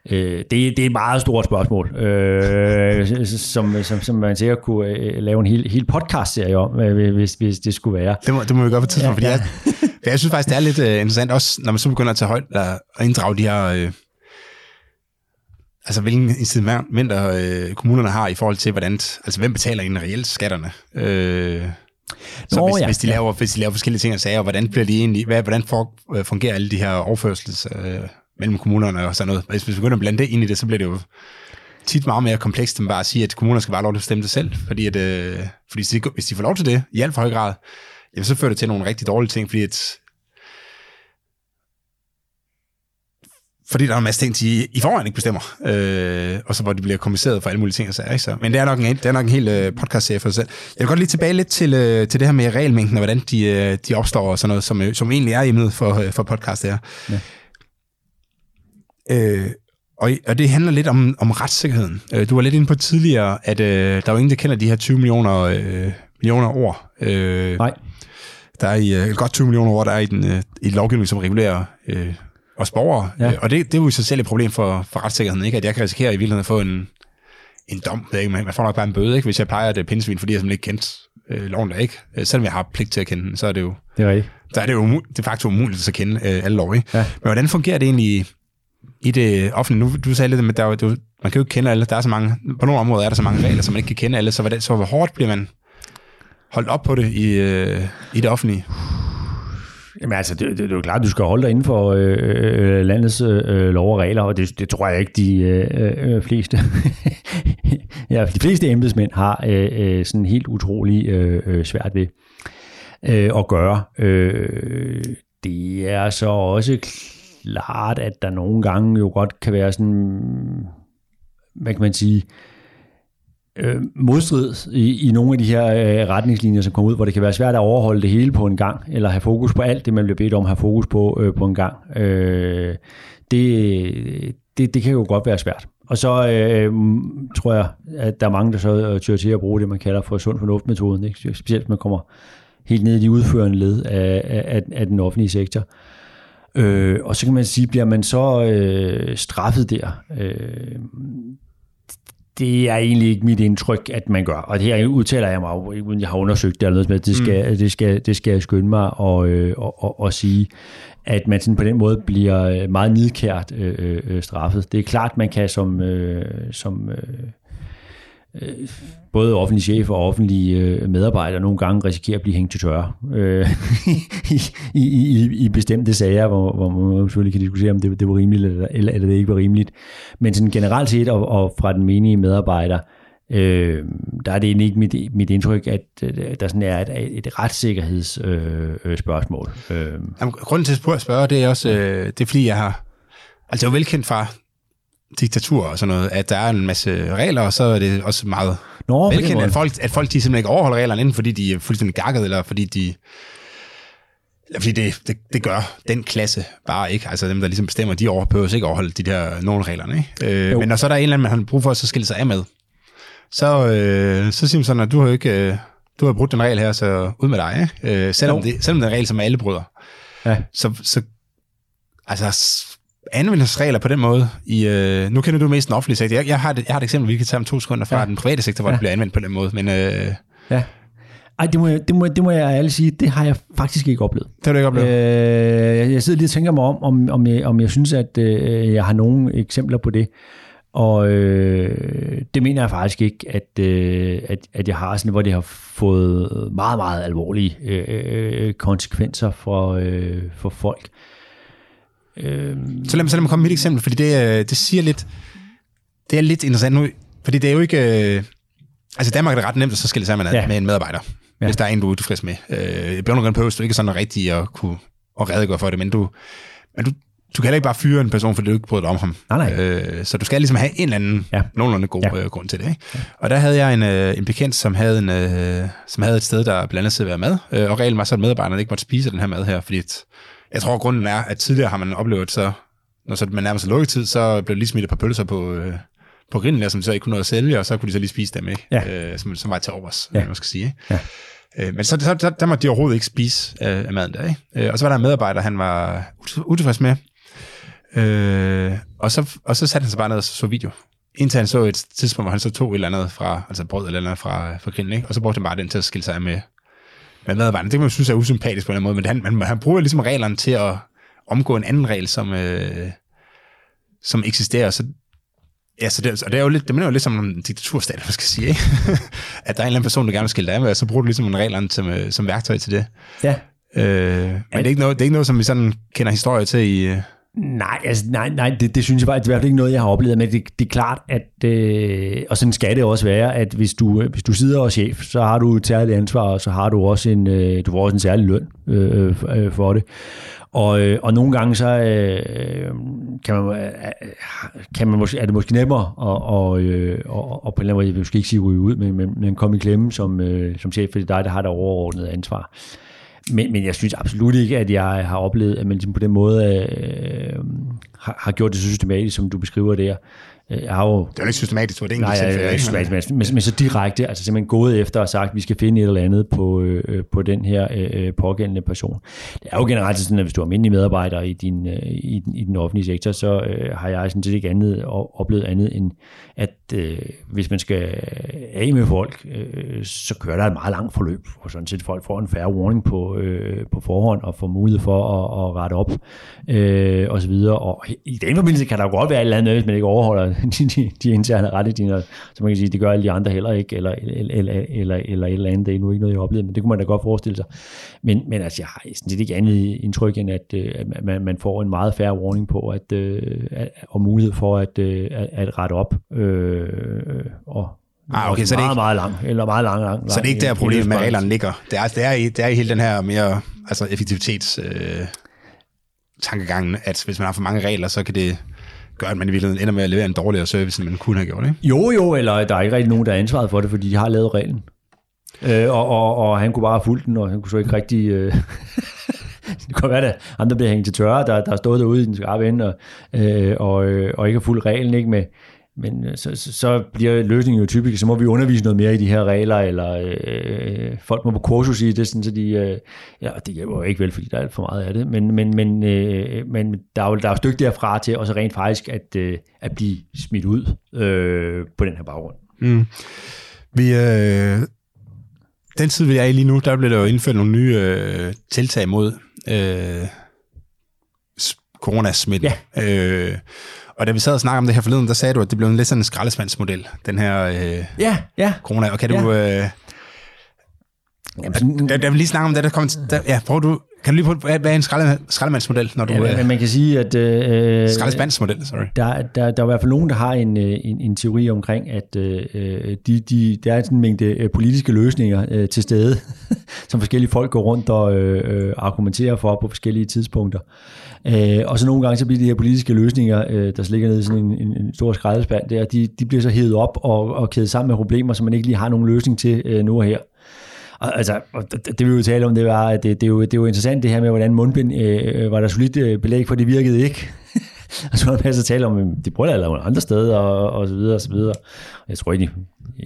Øh, det, det er et meget stort spørgsmål, øh, som, som, som man sikkert kunne øh, lave en hel, hel podcast-serie om, øh, hvis, hvis det skulle være. Det må, det må vi gøre på et tidspunkt, ja, ja. fordi jeg, jeg synes faktisk, det er lidt uh, interessant, også når man så begynder at tage højt og inddrage de her... Øh, altså hvilken incitamenter øh, kommunerne har i forhold til, hvordan, altså hvem betaler egentlig reelt skatterne. Øh, så Nå, hvis, ja. hvis, de laver, hvis de laver forskellige ting og sager, hvordan bliver de egentlig, hvad, hvordan for, øh, fungerer alle de her overførsels øh, mellem kommunerne og sådan noget. Hvis vi begynder at blande det ind i det, så bliver det jo tit meget mere komplekst, end bare at sige, at kommunerne skal bare lov til at bestemme det selv. Fordi, at, øh, fordi hvis, de, hvis de får lov til det i alt for høj grad, jamen, så fører det til nogle rigtig dårlige ting, fordi at fordi der er en masse ting, de i forvejen ikke bestemmer, øh, og så hvor de bliver kompliceret for alle mulige ting og sager. Ikke? Så, men det er nok en, det er nok en hel øh, podcast-serie for sig selv. Jeg vil godt lige tilbage lidt til, øh, til det her med regelmængden, og hvordan de, øh, de opstår og sådan noget, som, øh, som egentlig er emnet for, øh, for podcast her. Ja. Øh, og, og det handler lidt om, om retssikkerheden. Øh, du var lidt inde på tidligere, at øh, der er jo ingen, der kender de her 20 millioner, øh, millioner ord. Øh, Nej. Der er i, øh, godt 20 millioner ord, der er i, den, øh, i lovgivning, som regulerer øh, os borgere. Ja. Øh, og det, det er jo i sig selv et problem for, for retssikkerheden, ikke? at jeg kan risikere i virkeligheden at få en, en dom. Ikke? Man får nok bare en bøde, ikke? hvis jeg plejer det pindsvin, fordi jeg simpelthen ikke kendt øh, loven der ikke. Øh, selvom jeg har pligt til at kende den, så er det jo... Det er rigtigt. Så er det jo de facto umuligt at kende øh, alle lov. Ikke? Ja. Men hvordan fungerer det egentlig i det offentlige? Nu, du sagde lidt, at der, du, man kan jo ikke kende alle. Der er så mange, på nogle områder er der så mange regler, som man ikke kan kende alle. Så, hvordan, så hvor hårdt bliver man holdt op på det i, øh, i det offentlige? Jamen altså, det, det, det er jo klart, at du skal holde dig inden for øh, øh, øh landets øh, øh, lov og regler, og det, det tror jeg ikke, de øh, øh, øh fleste ja, de fleste embedsmænd har øh, øh, sådan helt utrolig øh, svært ved øh, at gøre. Øh, det er så også klart, at der nogle gange jo godt kan være sådan, hvad kan man sige, øh, Øh, modstrid i, i nogle af de her øh, retningslinjer, som kommer ud, hvor det kan være svært at overholde det hele på en gang, eller have fokus på alt det, man bliver bedt om at have fokus på øh, på en gang. Øh, det, det, det kan jo godt være svært. Og så øh, tror jeg, at der er mange, der så øh, tør til at bruge det, man kalder for sund fornuft-metoden, ikke? specielt hvis man kommer helt ned i de udførende led af, af, af den offentlige sektor. Øh, og så kan man sige, bliver man så øh, straffet der? Øh, det er egentlig ikke mit indtryk, at man gør. Og det her udtaler jeg mig uden jeg har undersøgt det eller noget, det skal, mm. det skal, det skal jeg skynde mig og, øh, og, og, og sige, at man sådan på den måde bliver øh, meget nidkært øh, øh, straffet. Det er klart, man kan som, øh, som øh, øh, både offentlige chefer og offentlige øh, medarbejdere nogle gange risikerer at blive hængt til tørre øh, i, i, i, i bestemte sager, hvor, hvor man selvfølgelig kan diskutere, om det, det var rimeligt eller, eller, eller det ikke var rimeligt. Men sådan generelt set og, og fra den menige medarbejder, øh, der er det egentlig ikke mit, mit indtryk, at øh, der sådan er et, et retssikkerhedsspørgsmål. Øh, øh, øh. Jamen, grunden til at spørge, det er også, øh, det er fordi, jeg har, altså jeg er velkendt fra diktatur og sådan noget, at der er en masse regler, og så er det også meget Nå, velkendt, at folk, at folk de simpelthen ikke overholder reglerne, enten fordi de er fuldstændig gakket, eller fordi de eller fordi det, det, det gør den klasse bare ikke. Altså dem, der ligesom bestemmer, de over, behøver ikke overholde de der nogle reglerne. Ikke? Øh, men når så er der en eller anden, man har brug for at så skille sig af med, så, øh, så siger man sådan, at du har ikke øh, du har brudt den regel her, så ud med dig. Ikke? Øh, selvom, det, selvom det er en regel, som alle bryder. Ja. Så, så altså, anvendelsesregler på den måde. I, øh, nu kender du mest den offentlige sektor. Jeg, jeg, har, et, jeg har et eksempel, vi kan tage om to sekunder fra ja. den private sektor, hvor ja. det bliver anvendt på den måde. Men, øh, ja. Ej, det må, jeg, det, må, det må jeg ærligt sige, det har jeg faktisk ikke oplevet. Det har du ikke oplevet? Øh, jeg sidder lige og tænker mig om, om, om, jeg, om jeg synes, at øh, jeg har nogle eksempler på det. Og øh, det mener jeg faktisk ikke, at, øh, at, at jeg har sådan, hvor det har fået meget, meget alvorlige øh, konsekvenser for, øh, for folk. Øh, Så lad mig, så lad mig komme med et eksempel, fordi det, øh, det siger lidt, det er lidt interessant nu, fordi det er jo ikke, øh, altså i Danmark er det ret nemt at så skille sammen med, Ja. ja. med en medarbejder, Ja. ja. hvis der er en, du er utilfreds med. Øh, og grund behøver du ikke sådan rigtig at kunne at redegøre for det, men du, men du, du kan heller ikke bare fyre en person, fordi du ikke bryder dig om ham. Nej, nej. Øh, så du skal ligesom have en eller anden Ja. ja. nogenlunde god Ja. ja. øh, grund til det. Ikke? Og der havde jeg en, øh, en bekendt, som havde, en, øh, som havde et sted, der blandt andet serverede mad, øh, og reglen var så, at medarbejderne ikke måtte spise den her mad her, fordi at, jeg tror, at grunden er, at tidligere har man oplevet, så når så man nærmer sig lukketid, så blev der lige smidt et par pølser på, øh, på grillen, der, som så ikke kunne nå at sælge, og så kunne de så lige spise dem, ikke? Ja. Øh, som, som var til overs, Ja. man skal sige. Ja. Øh, men så, så der, der måtte de overhovedet ikke spise øh, af maden der, ikke? Øh, og så var der en medarbejder, han var ut- utilfreds med, øh, og, så, og så satte han sig bare ned og så, så video. Indtil han så et tidspunkt, hvor han så tog et eller andet fra, altså brød eller andet fra, fra grillen, ikke? Og så brugte han bare den til at skille sig af med, med medarbejderne. Det kan man synes er usympatisk på en eller anden måde, men han, man, han bruger ligesom reglerne til at omgå en anden regel, som, øh, som eksisterer. Så, ja, så det, og det er jo lidt, det minder jo lidt som en diktaturstat, hvad skal sige, ikke? at der er en eller anden person, der gerne vil skille dig af med, og så bruger du ligesom en reglerne som, øh, som værktøj til det. ja. Øh, men det er, ikke noget, det er ikke noget, som vi sådan kender historie til i... Nej, altså, nej, nej det, det synes jeg faktisk, det er i hvert fald ikke noget, jeg har oplevet, men det, det er klart, at, øh, og sådan skal det også være, at hvis du, øh, hvis du sidder og er chef, så har du et særligt ansvar, og så har du også en, øh, du får også en særlig løn øh, øh, øh for det. Og, øh, og nogle gange så øh, kan man, øh, kan man måske, er det måske nemmere at, og, øh, og, og på en eller anden måde, jeg vil måske ikke sige ryge ud, men, men, men komme i klemme som, øh, som chef, fordi det er dig, der har det overordnede ansvar. Men, men jeg synes absolut ikke, at jeg har oplevet, at man ligesom på den måde øh, har, har gjort det så systematisk, som du beskriver der. Øh, Jeg har jo Det er jo ikke systematisk, det er Nej, tilfælde, ikke? jeg, men, men, så direkte, altså simpelthen gået efter og sagt, at vi skal finde et eller andet på, øh, på den her øh, pågældende person. Det er jo generelt sådan, at hvis du er almindelig medarbejder i, din, øh, i, den, i den offentlige sektor, så øh, har jeg sådan set ikke andet, oplevet andet end, at øh, hvis man skal af med folk, øh, så kører der et meget langt forløb, og sådan set folk får en færre warning på, øh, på forhånd, og får mulighed for at, at rette op, øh, og så videre. Og i den forbindelse kan der jo godt være et eller andet, hvis man ikke overholder de, de, de interne retningslinjer, så man kan sige, det gør alle de andre heller ikke, eller, eller, eller, eller, eller et eller andet. Det er nu ikke noget, jeg har oplevet, men det kunne man da godt forestille sig. Men, men altså, jeg har sådan set ikke andet indtryk, end at, øh, at man, man får en meget færre warning på, at, øh, at, og mulighed for at, øh, at, at rette op. Øh, og Ah, okay, så det er ikke- meget lang, eller meget lang, lang, Så det er ikke der, problemet med lang- reglerne ligger. Det er, det er, i, det er i hele den her mere altså effektivitets øh, tankegangen, at hvis man har for mange regler, så kan det gøre, at man i virkeligheden ender med at levere en dårligere service, end man kunne have gjort. Ikke? Jo, jo, eller der er ikke rigtig nogen, der er ansvaret for det, fordi de har lavet reglen. Øh, og, og, og han kunne bare have fulgt den, og han kunne så ikke rigtig... Øh, det kan være, at andre bliver hængt til tørre, der, der er stået derude i den skarpe ende, og, øh, og, øh, og ikke har fulgt reglen, ikke med, men øh, så, så, så bliver løsningen jo typisk, så må vi undervise noget mere i de her regler, eller øh, folk må på kursus i det, sådan, så de, øh, ja, det hjælper jo ikke vel, fordi der er alt for meget af det, men, men, men, øh, men der er jo der er jo et stykke derfra til, og så rent faktisk at, øh, at blive smidt ud øh, på den her baggrund. Mm. Vi, øh, den tid, vi er i lige nu, der bliver der jo indført nogle nye øh, tiltag mod øh, coronasmitten. Ja. Øh, og da vi sad og snakkede om det her forleden, der sagde du, at det blev en lidt sådan en skraldespandsmodel, den her øh, Ja, ja. corona. Og kan du... Øh, Jamen, der, der vil lige snakke om det, der kommer... til- Der, ja, prøv du... Kan du lige prøve, hvad er en skralde, skraldemandsmodel, når du... ja, øh, men man kan sige, at øh, skraldespandsmodel, sorry. der, der, der er i hvert fald nogen, der har en, øh, en, en teori omkring, at øh, de, de, der er sådan en mængde øh, politiske løsninger øh, til stede, som forskellige folk går rundt og øh, øh, argumenterer for på forskellige tidspunkter. Øh, og så nogle gange så bliver de her politiske løsninger, øh, der ligger nede i sådan en, en, en stor skraldespand der, de, de bliver så hævet op og, og kædet sammen med problemer, som man ikke lige har nogen løsning til øh, nu og her. Og, altså, og det, det vi jo tale om, det var, at det, det, er jo, det er jo interessant det her med, hvordan mundbind, øh, øh var der solidt øh, belæg for, det virkede ikke. og så var der masser at tale om, at det bruger at andre steder, og, og så videre, og så videre. Jeg tror ikke,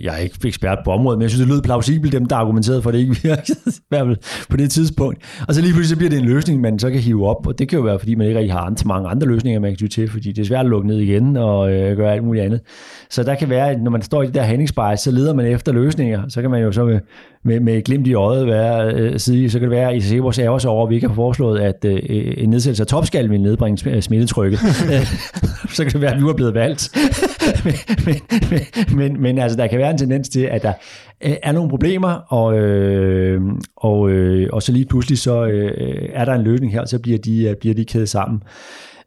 jeg er ikke ekspert på området, men jeg synes, det lød plausibelt, dem der argumenterede for, at det ikke virkede, i hvert fald på det tidspunkt. Og så lige pludselig så bliver det en løsning, man så kan hive op, og det kan jo være, fordi man ikke rigtig har andre, mange andre løsninger, man kan ty til, fordi det er svært at lukke ned igen og øh, gøre alt muligt andet. Så der kan være, at når man står i det der handlingsspejl, så leder man efter løsninger, så kan man jo så med, med, med et glimt i øjet være, øh, sige, så kan det være, at I ser vores ærger over, at vi ikke har foreslået, at øh, en nedsættelse af topskallen vil nedbringe sm- smittetrykket. så kan det være, at vi var blevet valgt. men, men, men, men, men altså, der kan være en tendens til, at der øh, er nogle problemer, og, øh, og, øh, og så lige pludselig så øh, er der en løsning her, og så bliver de, øh, bliver de kædet sammen.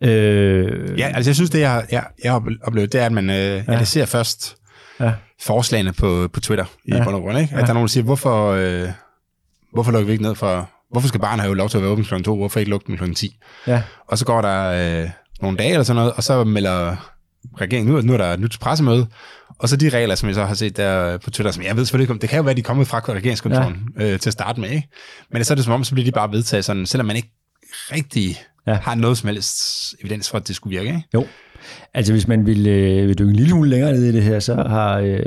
Øh, Ja, altså jeg synes, det jeg, jeg, jeg har oplevet, det er, at man øh, ja. Ser først Ja. forslagene på, på Twitter i ja. bund og grund, ikke? At Ja. der er nogen, der siger, hvorfor, øh, hvorfor lukker vi ikke ned for... Hvorfor skal barnet have lov til at være åben kl. 2? Hvorfor ikke lukke den kl. 10? ja, Og så går der øh, nogle dage eller sådan noget, og så melder regeringen ud, at nu er der et nyt pressemøde, og så de regler, som jeg så har set der på Twitter, som jeg ved selvfølgelig ikke om, det kan jo være, de er kommet fra regeringskontoren ja. øh, til at starte med, ikke? Men så er det som om, så bliver de bare vedtaget sådan, selvom man ikke rigtig Ja. ja. har noget som helst evidens for, at det skulle virke, ikke? Jo. Altså hvis man vil, øh, vil dykke en lille smule længere ned i det her, så har øh,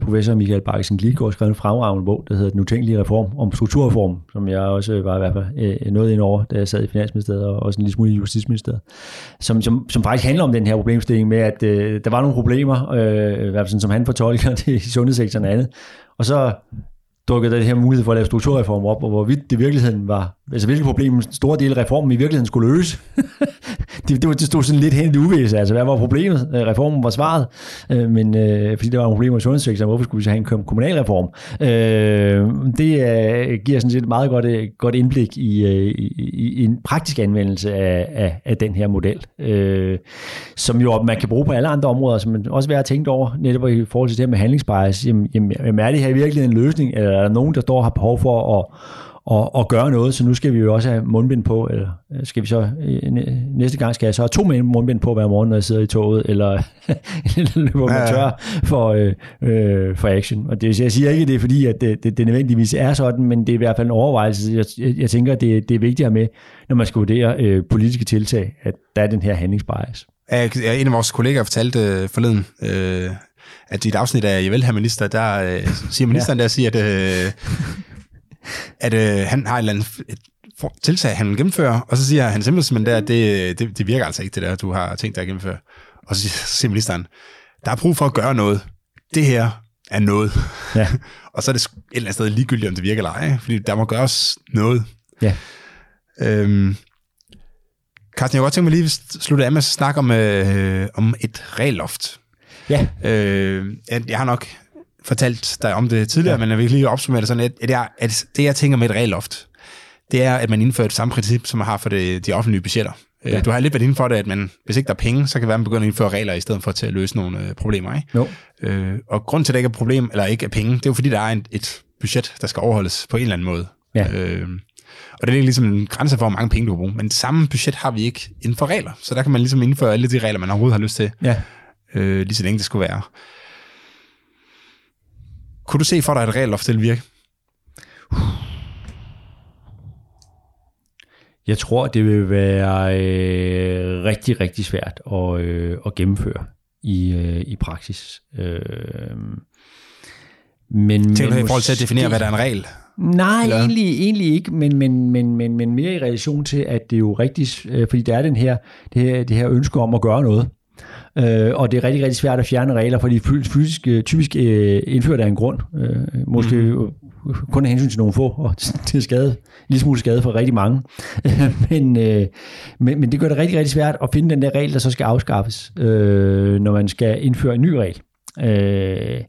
professor Michael Bakkesen Glitgaard skrevet en fremragende bog, der hedder Den utænkelige reform om strukturreform, som jeg også var i hvert fald øh, noget ind over, da jeg sad i Finansministeriet og også en lille smule i Justitsministeriet, som, som, som faktisk handler om den her problemstilling med, at øh, der var nogle problemer, øh, i hvert fald sådan, som han fortolker det i sundhedssektoren og andet, og så dukkede der det her mulighed for at lave strukturreform op, og hvorvidt det i virkeligheden var, altså hvilke problemer store dele af reformen i virkeligheden skulle løse. det, det, var, det stod sådan lidt hen i uvisse, altså hvad var problemet? Øh, reformen var svaret, øh, men øh, fordi der var problemer i sundhedssektoren, hvorfor skulle vi så have en kommunalreform? Øh, det øh, giver sådan set et meget godt, øh, godt indblik i, øh, i, i, en praktisk anvendelse af, af, af den her model, øh, som jo man kan bruge på alle andre områder, som man også vil have tænkt over, netop i forhold til det her med handlingsbias. Jamen, jamen, er det her virkelig en løsning, eller er der nogen, der står og har behov for at og, og gøre noget, så nu skal vi jo også have mundbind på, eller øh, skal vi så øh, næ- næste gang skal jeg så have to mundbind på hver morgen, når jeg sidder i toget, eller, eller løber Ja, tør for, øh, øh, for action. Og det, jeg siger ikke, det er fordi, at det, det, det nødvendigvis er sådan, men det er i hvert fald en overvejelse. Jeg, jeg, jeg tænker, det, det er vigtigt at have med, når man skal vurdere øh, politiske tiltag, at der er den her handlingsbias. En af vores kollegaer fortalte forleden, øh, at i et afsnit af Javel, herr minister, der øh, siger ministeren, ja. der siger, at, øh, at øh, han har et eller andet et tiltag, han vil gennemføre, og så siger han simpelthen der, at det, det, det virker altså ikke, det der, du har tænkt dig at gennemføre. Og så siger, ministeren, der er brug for at gøre noget. Det her er noget. Ja. og så er det et eller andet sted ligegyldigt, om det virker eller ej, fordi der må gøres noget. Ja. Øhm, Carsten, jeg kunne godt tænke mig lige at slutte af med at snakke om, øh, om et regelloft. Ja, Øh, jeg, jeg har nok fortalt dig om det tidligere, Ja. men jeg vil lige opsummere det sådan, at, at, jeg, at det, jeg tænker med et regelloft, det er, at man indfører et samme princip, som man har for det, de offentlige budgetter. Ja. Ja. Du har lidt været inde for det, at man, hvis ikke der er penge, så kan det være, at man begynder at indføre regler i stedet for til at løse nogle øh, problemer. Ikke? jo. Øh, og grund til, at det ikke er problem, eller ikke er penge, det er jo fordi, der er en, et budget, der skal overholdes på en eller anden måde. Ja. Øh, og det er ligesom en grænse for, hvor mange penge du kan bruge. Men det samme budget har vi ikke inden for regler. Så der kan man ligesom indføre alle de regler, man overhovedet har lyst til, Ja. øh, lige så længe det skulle være. Kunne du se for dig, at regelloft vil virke? Jeg tror, det vil være øh, rigtig, rigtig svært at, øh, at gennemføre i, øh, i praksis. Øh, men, Tænker du men i forhold til at definere, hvad der er en regel? Nej, Eller? egentlig, egentlig ikke, men, men, men, men, men mere i relation til, at det er jo rigtigt, øh, fordi der er den her, det, her, det her ønske om at gøre noget. Øh, og det er rigtig, rigtig svært at fjerne regler, fordi de fysisk, øh, typisk øh, indført af en grund. Øh, måske mm. kun af hensyn til nogle få, og til skade, en lille smule skade for rigtig mange. men, øh, men, men det gør det rigtig, rigtig svært at finde den der regel, der så skal afskaffes, øh, når man skal indføre en ny regel. Øh,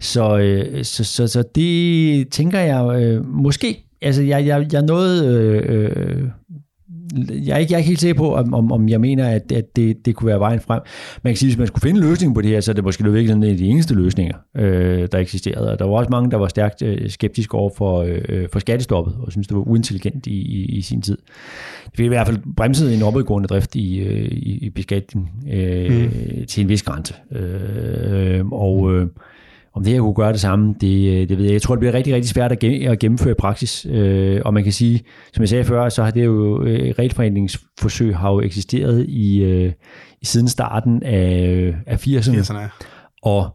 så, øh, så, så, så det tænker jeg øh, måske, altså jeg, jeg, jeg nåede, øh, øh, jeg er, ikke, jeg er ikke helt sikker på, om, om, jeg mener, at, at det, det kunne være vejen frem. Man kan sige, at hvis man skulle finde en løsning på det her, så er det måske virkelig en af de eneste løsninger, øh, der eksisterede. Og der var også mange, der var stærkt øh, skeptiske over for, øh, for skattestoppet, og synes det var uintelligent i, i, i sin tid. Det fik i hvert fald bremset en opadgående drift i, øh, i, i beskatning øh, mm. til en vis grænse. Øh, og øh, om det her kunne gøre det samme, det, øh, det ved jeg. Jeg tror, det bliver rigtig, rigtig svært at gen- at gennemføre i praksis. Øh, og man kan sige, som jeg sagde før, så har det jo, øh, regelforeningsforsøg har jo eksisteret i, øh, i siden starten af, af 80'erne. 80'erne. Og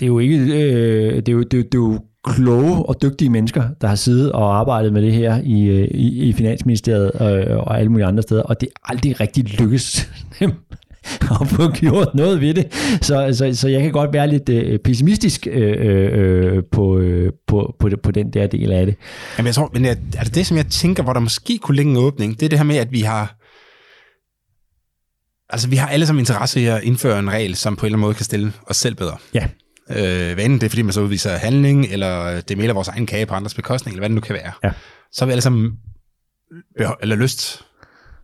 det er jo ikke, øh, det er jo, det er, jo- det er jo kloge og dygtige mennesker, der har siddet og arbejdet med det her i, øh, i, i Finansministeriet og, og alle mulige andre steder, og det er aldrig rigtig lykkes dem at få gjort noget ved det. Så, så, så jeg kan godt være lidt øh, pessimistisk øh, øh, på, øh, på, på, på den der del af det. Jamen, jeg tror, men jeg, altså det, som jeg tænker, hvor der måske kunne ligge en åbning, det er det her med, at vi har... Altså, vi har alle sammen interesse i at indføre en regel, som på en eller anden måde kan stille os selv bedre. Ja, Øh, hvad enten det er, fordi man så udviser handling, eller det melder vores egen kage på andres bekostning, eller hvad det nu kan være. Ja. Så har vi alle sammen behov, eller lyst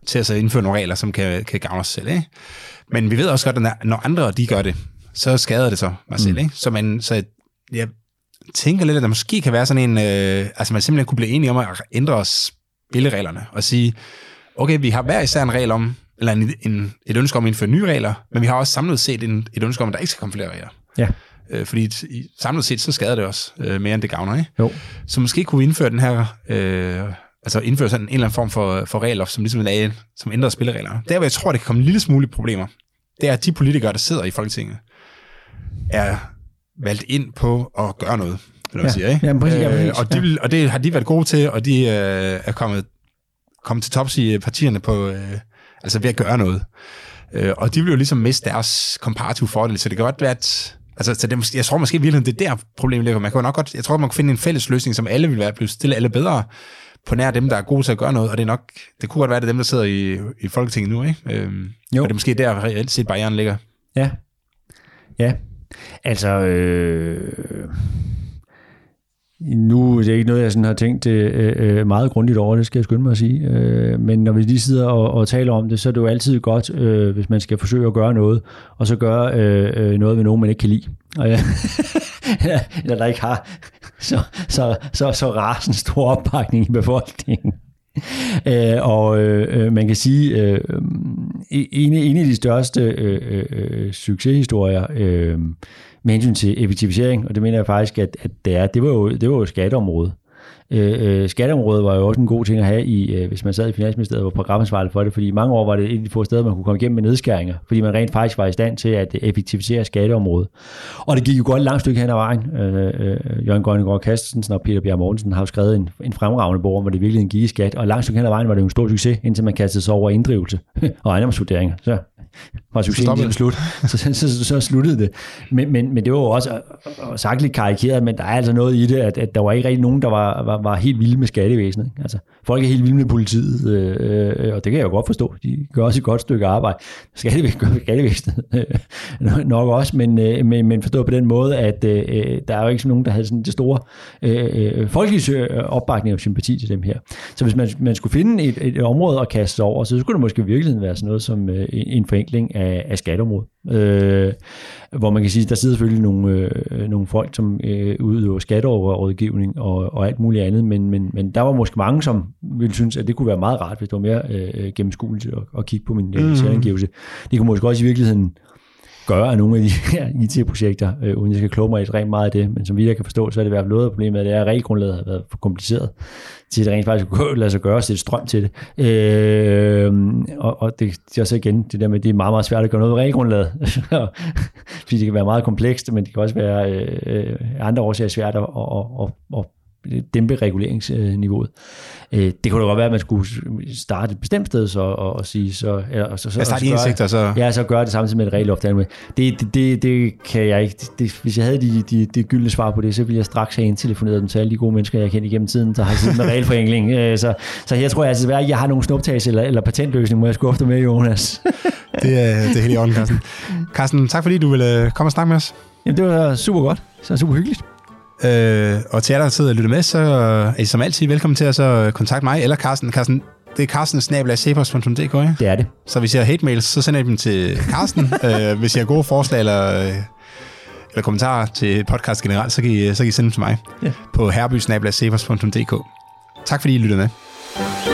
til at så indføre nogle regler, som kan, kan gavne os selv. Ikke? Men vi ved også godt, at når andre de gør det, så skader det så mig selv. Ikke? Så, man, så jeg tænker lidt, at der måske kan være sådan en... Øh, altså man simpelthen kunne blive enige om at ændre spillereglerne og sige, okay, vi har hver især en regel om, eller en, en, et ønske om at indføre nye regler, men vi har også samlet set en, et ønske om, at der ikke skal komme flere regler. Ja. Øh, fordi i, samlet set, så skader det også øh, mere, end det gavner. Ikke? Jo. Så måske kunne vi indføre den her... Øh, altså indføre sådan en eller anden form for, for regler, som ligesom er, som ændrer spillereglerne. Der, hvor jeg tror, det kan komme en lille smule problemer, det er, at de politikere, der sidder i Folketinget, er valgt ind på at gøre noget, jeg Ja. sige. Ikke? Jamen, præcis, jamen, øh, præcis, og, de, og det har de været gode til, og de øh, er kommet, kommet til tops i partierne på, øh, altså ved at gøre noget. Øh, og de vil jo ligesom miste deres komparative fordel, så det kan godt være, at Altså, så det, jeg tror måske virkelig, det er der problemet ligger. Man kan jo nok godt, jeg tror, man kan finde en fælles løsning, som alle vil være blevet stille alle bedre på nær dem, der er gode til at gøre noget, og det er nok, det kunne godt være, det er dem, der sidder i, i Folketinget nu, ikke? Øhm, Jo. Og det er måske der reelt set barrieren ligger. Ja. Ja. Altså, øh, nu det er ikke noget, jeg sådan har tænkt øh, øh, øh, meget grundigt over, det skal jeg skynde mig at sige. Øh, men når vi lige sidder og, og taler om det, så er det jo altid godt, øh, hvis man skal forsøge at gøre noget, og så gøre øh, øh noget med nogen, man ikke kan lide. Og, ja, eller der ikke har så, så, så, så rasende stor opbakning i befolkningen. Æh, og øh, man kan sige, øh, en, en af de største øh, øh, succeshistorier øh, med hensyn til effektivisering, og det mener jeg faktisk, at, at det er, det var jo, det var jo skatteområdet. Øh, øh, skatteområdet var jo også en god ting at have, i, øh, hvis man sad i Finansministeriet og var programansvarlig for det, fordi i mange år var det et af de få steder, man kunne komme igennem med nedskæringer, fordi man rent faktisk var i stand til at effektivisere skatteområdet. Og det gik jo godt et langt stykke hen ad vejen. Øh, øh, Jørgen Grønnegård Kastensen og Peter Bjerg Mortensen har jo skrevet en, en fremragende bog om, hvor det virkelig gik i skat, og langt stykke hen ad vejen var det jo en stor succes, indtil man kastede sig over inddrivelse og ejendomsvurderinger. Så var succesen ligesom slut. Så, så, så, så sluttede det. Men, men, men det var jo også øh, øh, sagt lidt karikeret, men der er altså noget i det, at, at der var ikke rigtig nogen, der var, var, var helt vilde med skattevæsenet. ikke? Altså, folk er helt vilde med politiet, øh, øh, og det kan jeg jo godt forstå. De gør også et godt stykke arbejde. Skattevæsenet gør skattevæsenet øh, nok også, men, øh, men, men forstå på den måde, at øh, der er jo ikke nogen, der havde sådan det store øh, øh, folkelige øh, opbakning og sympati til dem her. Så hvis man, man skulle finde et, et område at kaste sig over, så skulle det måske i virkeligheden være sådan noget som øh, en forenkling af, af skatteområdet. Øh, hvor man kan sige, der sidder selvfølgelig nogle, øh, nogle folk, som øh, udøver skatteoverrådgivning og, og alt muligt andet, men, men, men der var måske mange, som ville synes, at det kunne være meget rart, hvis det var mere øh, gennemskueligt at, at kigge på min mm. Mhm. selvangivelse. Det kunne måske også i virkeligheden gøre af nogle af de her IT-projekter, øh, uden jeg skal kloge mig ekstremt meget af det, men som vi der kan forstå, så er det i hvert fald noget af problemet, at det er, at regelgrundlaget har været for kompliceret til at det rent faktisk kunne lade sig gøre og sætte strøm til det. Øh, og, og det, det er så igen det der med, at det er meget, meget svært at gøre noget ved regelgrundlaget. Fordi det kan være meget komplekst, men det kan også være øh, øh, andre årsager svært at, at, at, at dæmpe reguleringsniveauet. Øh, det kunne da godt være, at man skulle starte et bestemt sted så, og, og sige så... Eller, så, så Jeg starter og en gøre- så... Ja, så gør det samtidig med et regelloft. Det, det, det, det kan jeg ikke. Det, hvis jeg havde de, de, de gyldne svar på det, så ville jeg straks have indtelefoneret dem til alle de gode mennesker, jeg kendt igennem tiden, der har siddet med regelforenkling. Øh, Så, så jeg tror altså, at jeg har nogle snuptags eller, eller patentløsning, må jeg skuffe dig med, Jonas. Det er, det er helt i orden, Carsten. Carsten, tak fordi du ville øh, komme og snakke med os. Jamen, det var super godt. Så super hyggeligt. Øh, og til jer, der sidder og lytter med, så er I som altid velkommen til at så kontakte mig eller Carsten. Carsten det er carsten.dk, ikke? Det er det. Så hvis I har hate mails, så sender I dem til Carsten. øh, hvis I har gode forslag eller, øh, eller kommentarer til podcast generelt, så kan I, så kan I sende dem til mig Ja. på herbysnabla.cepos.dk. Tak fordi I lyttede med.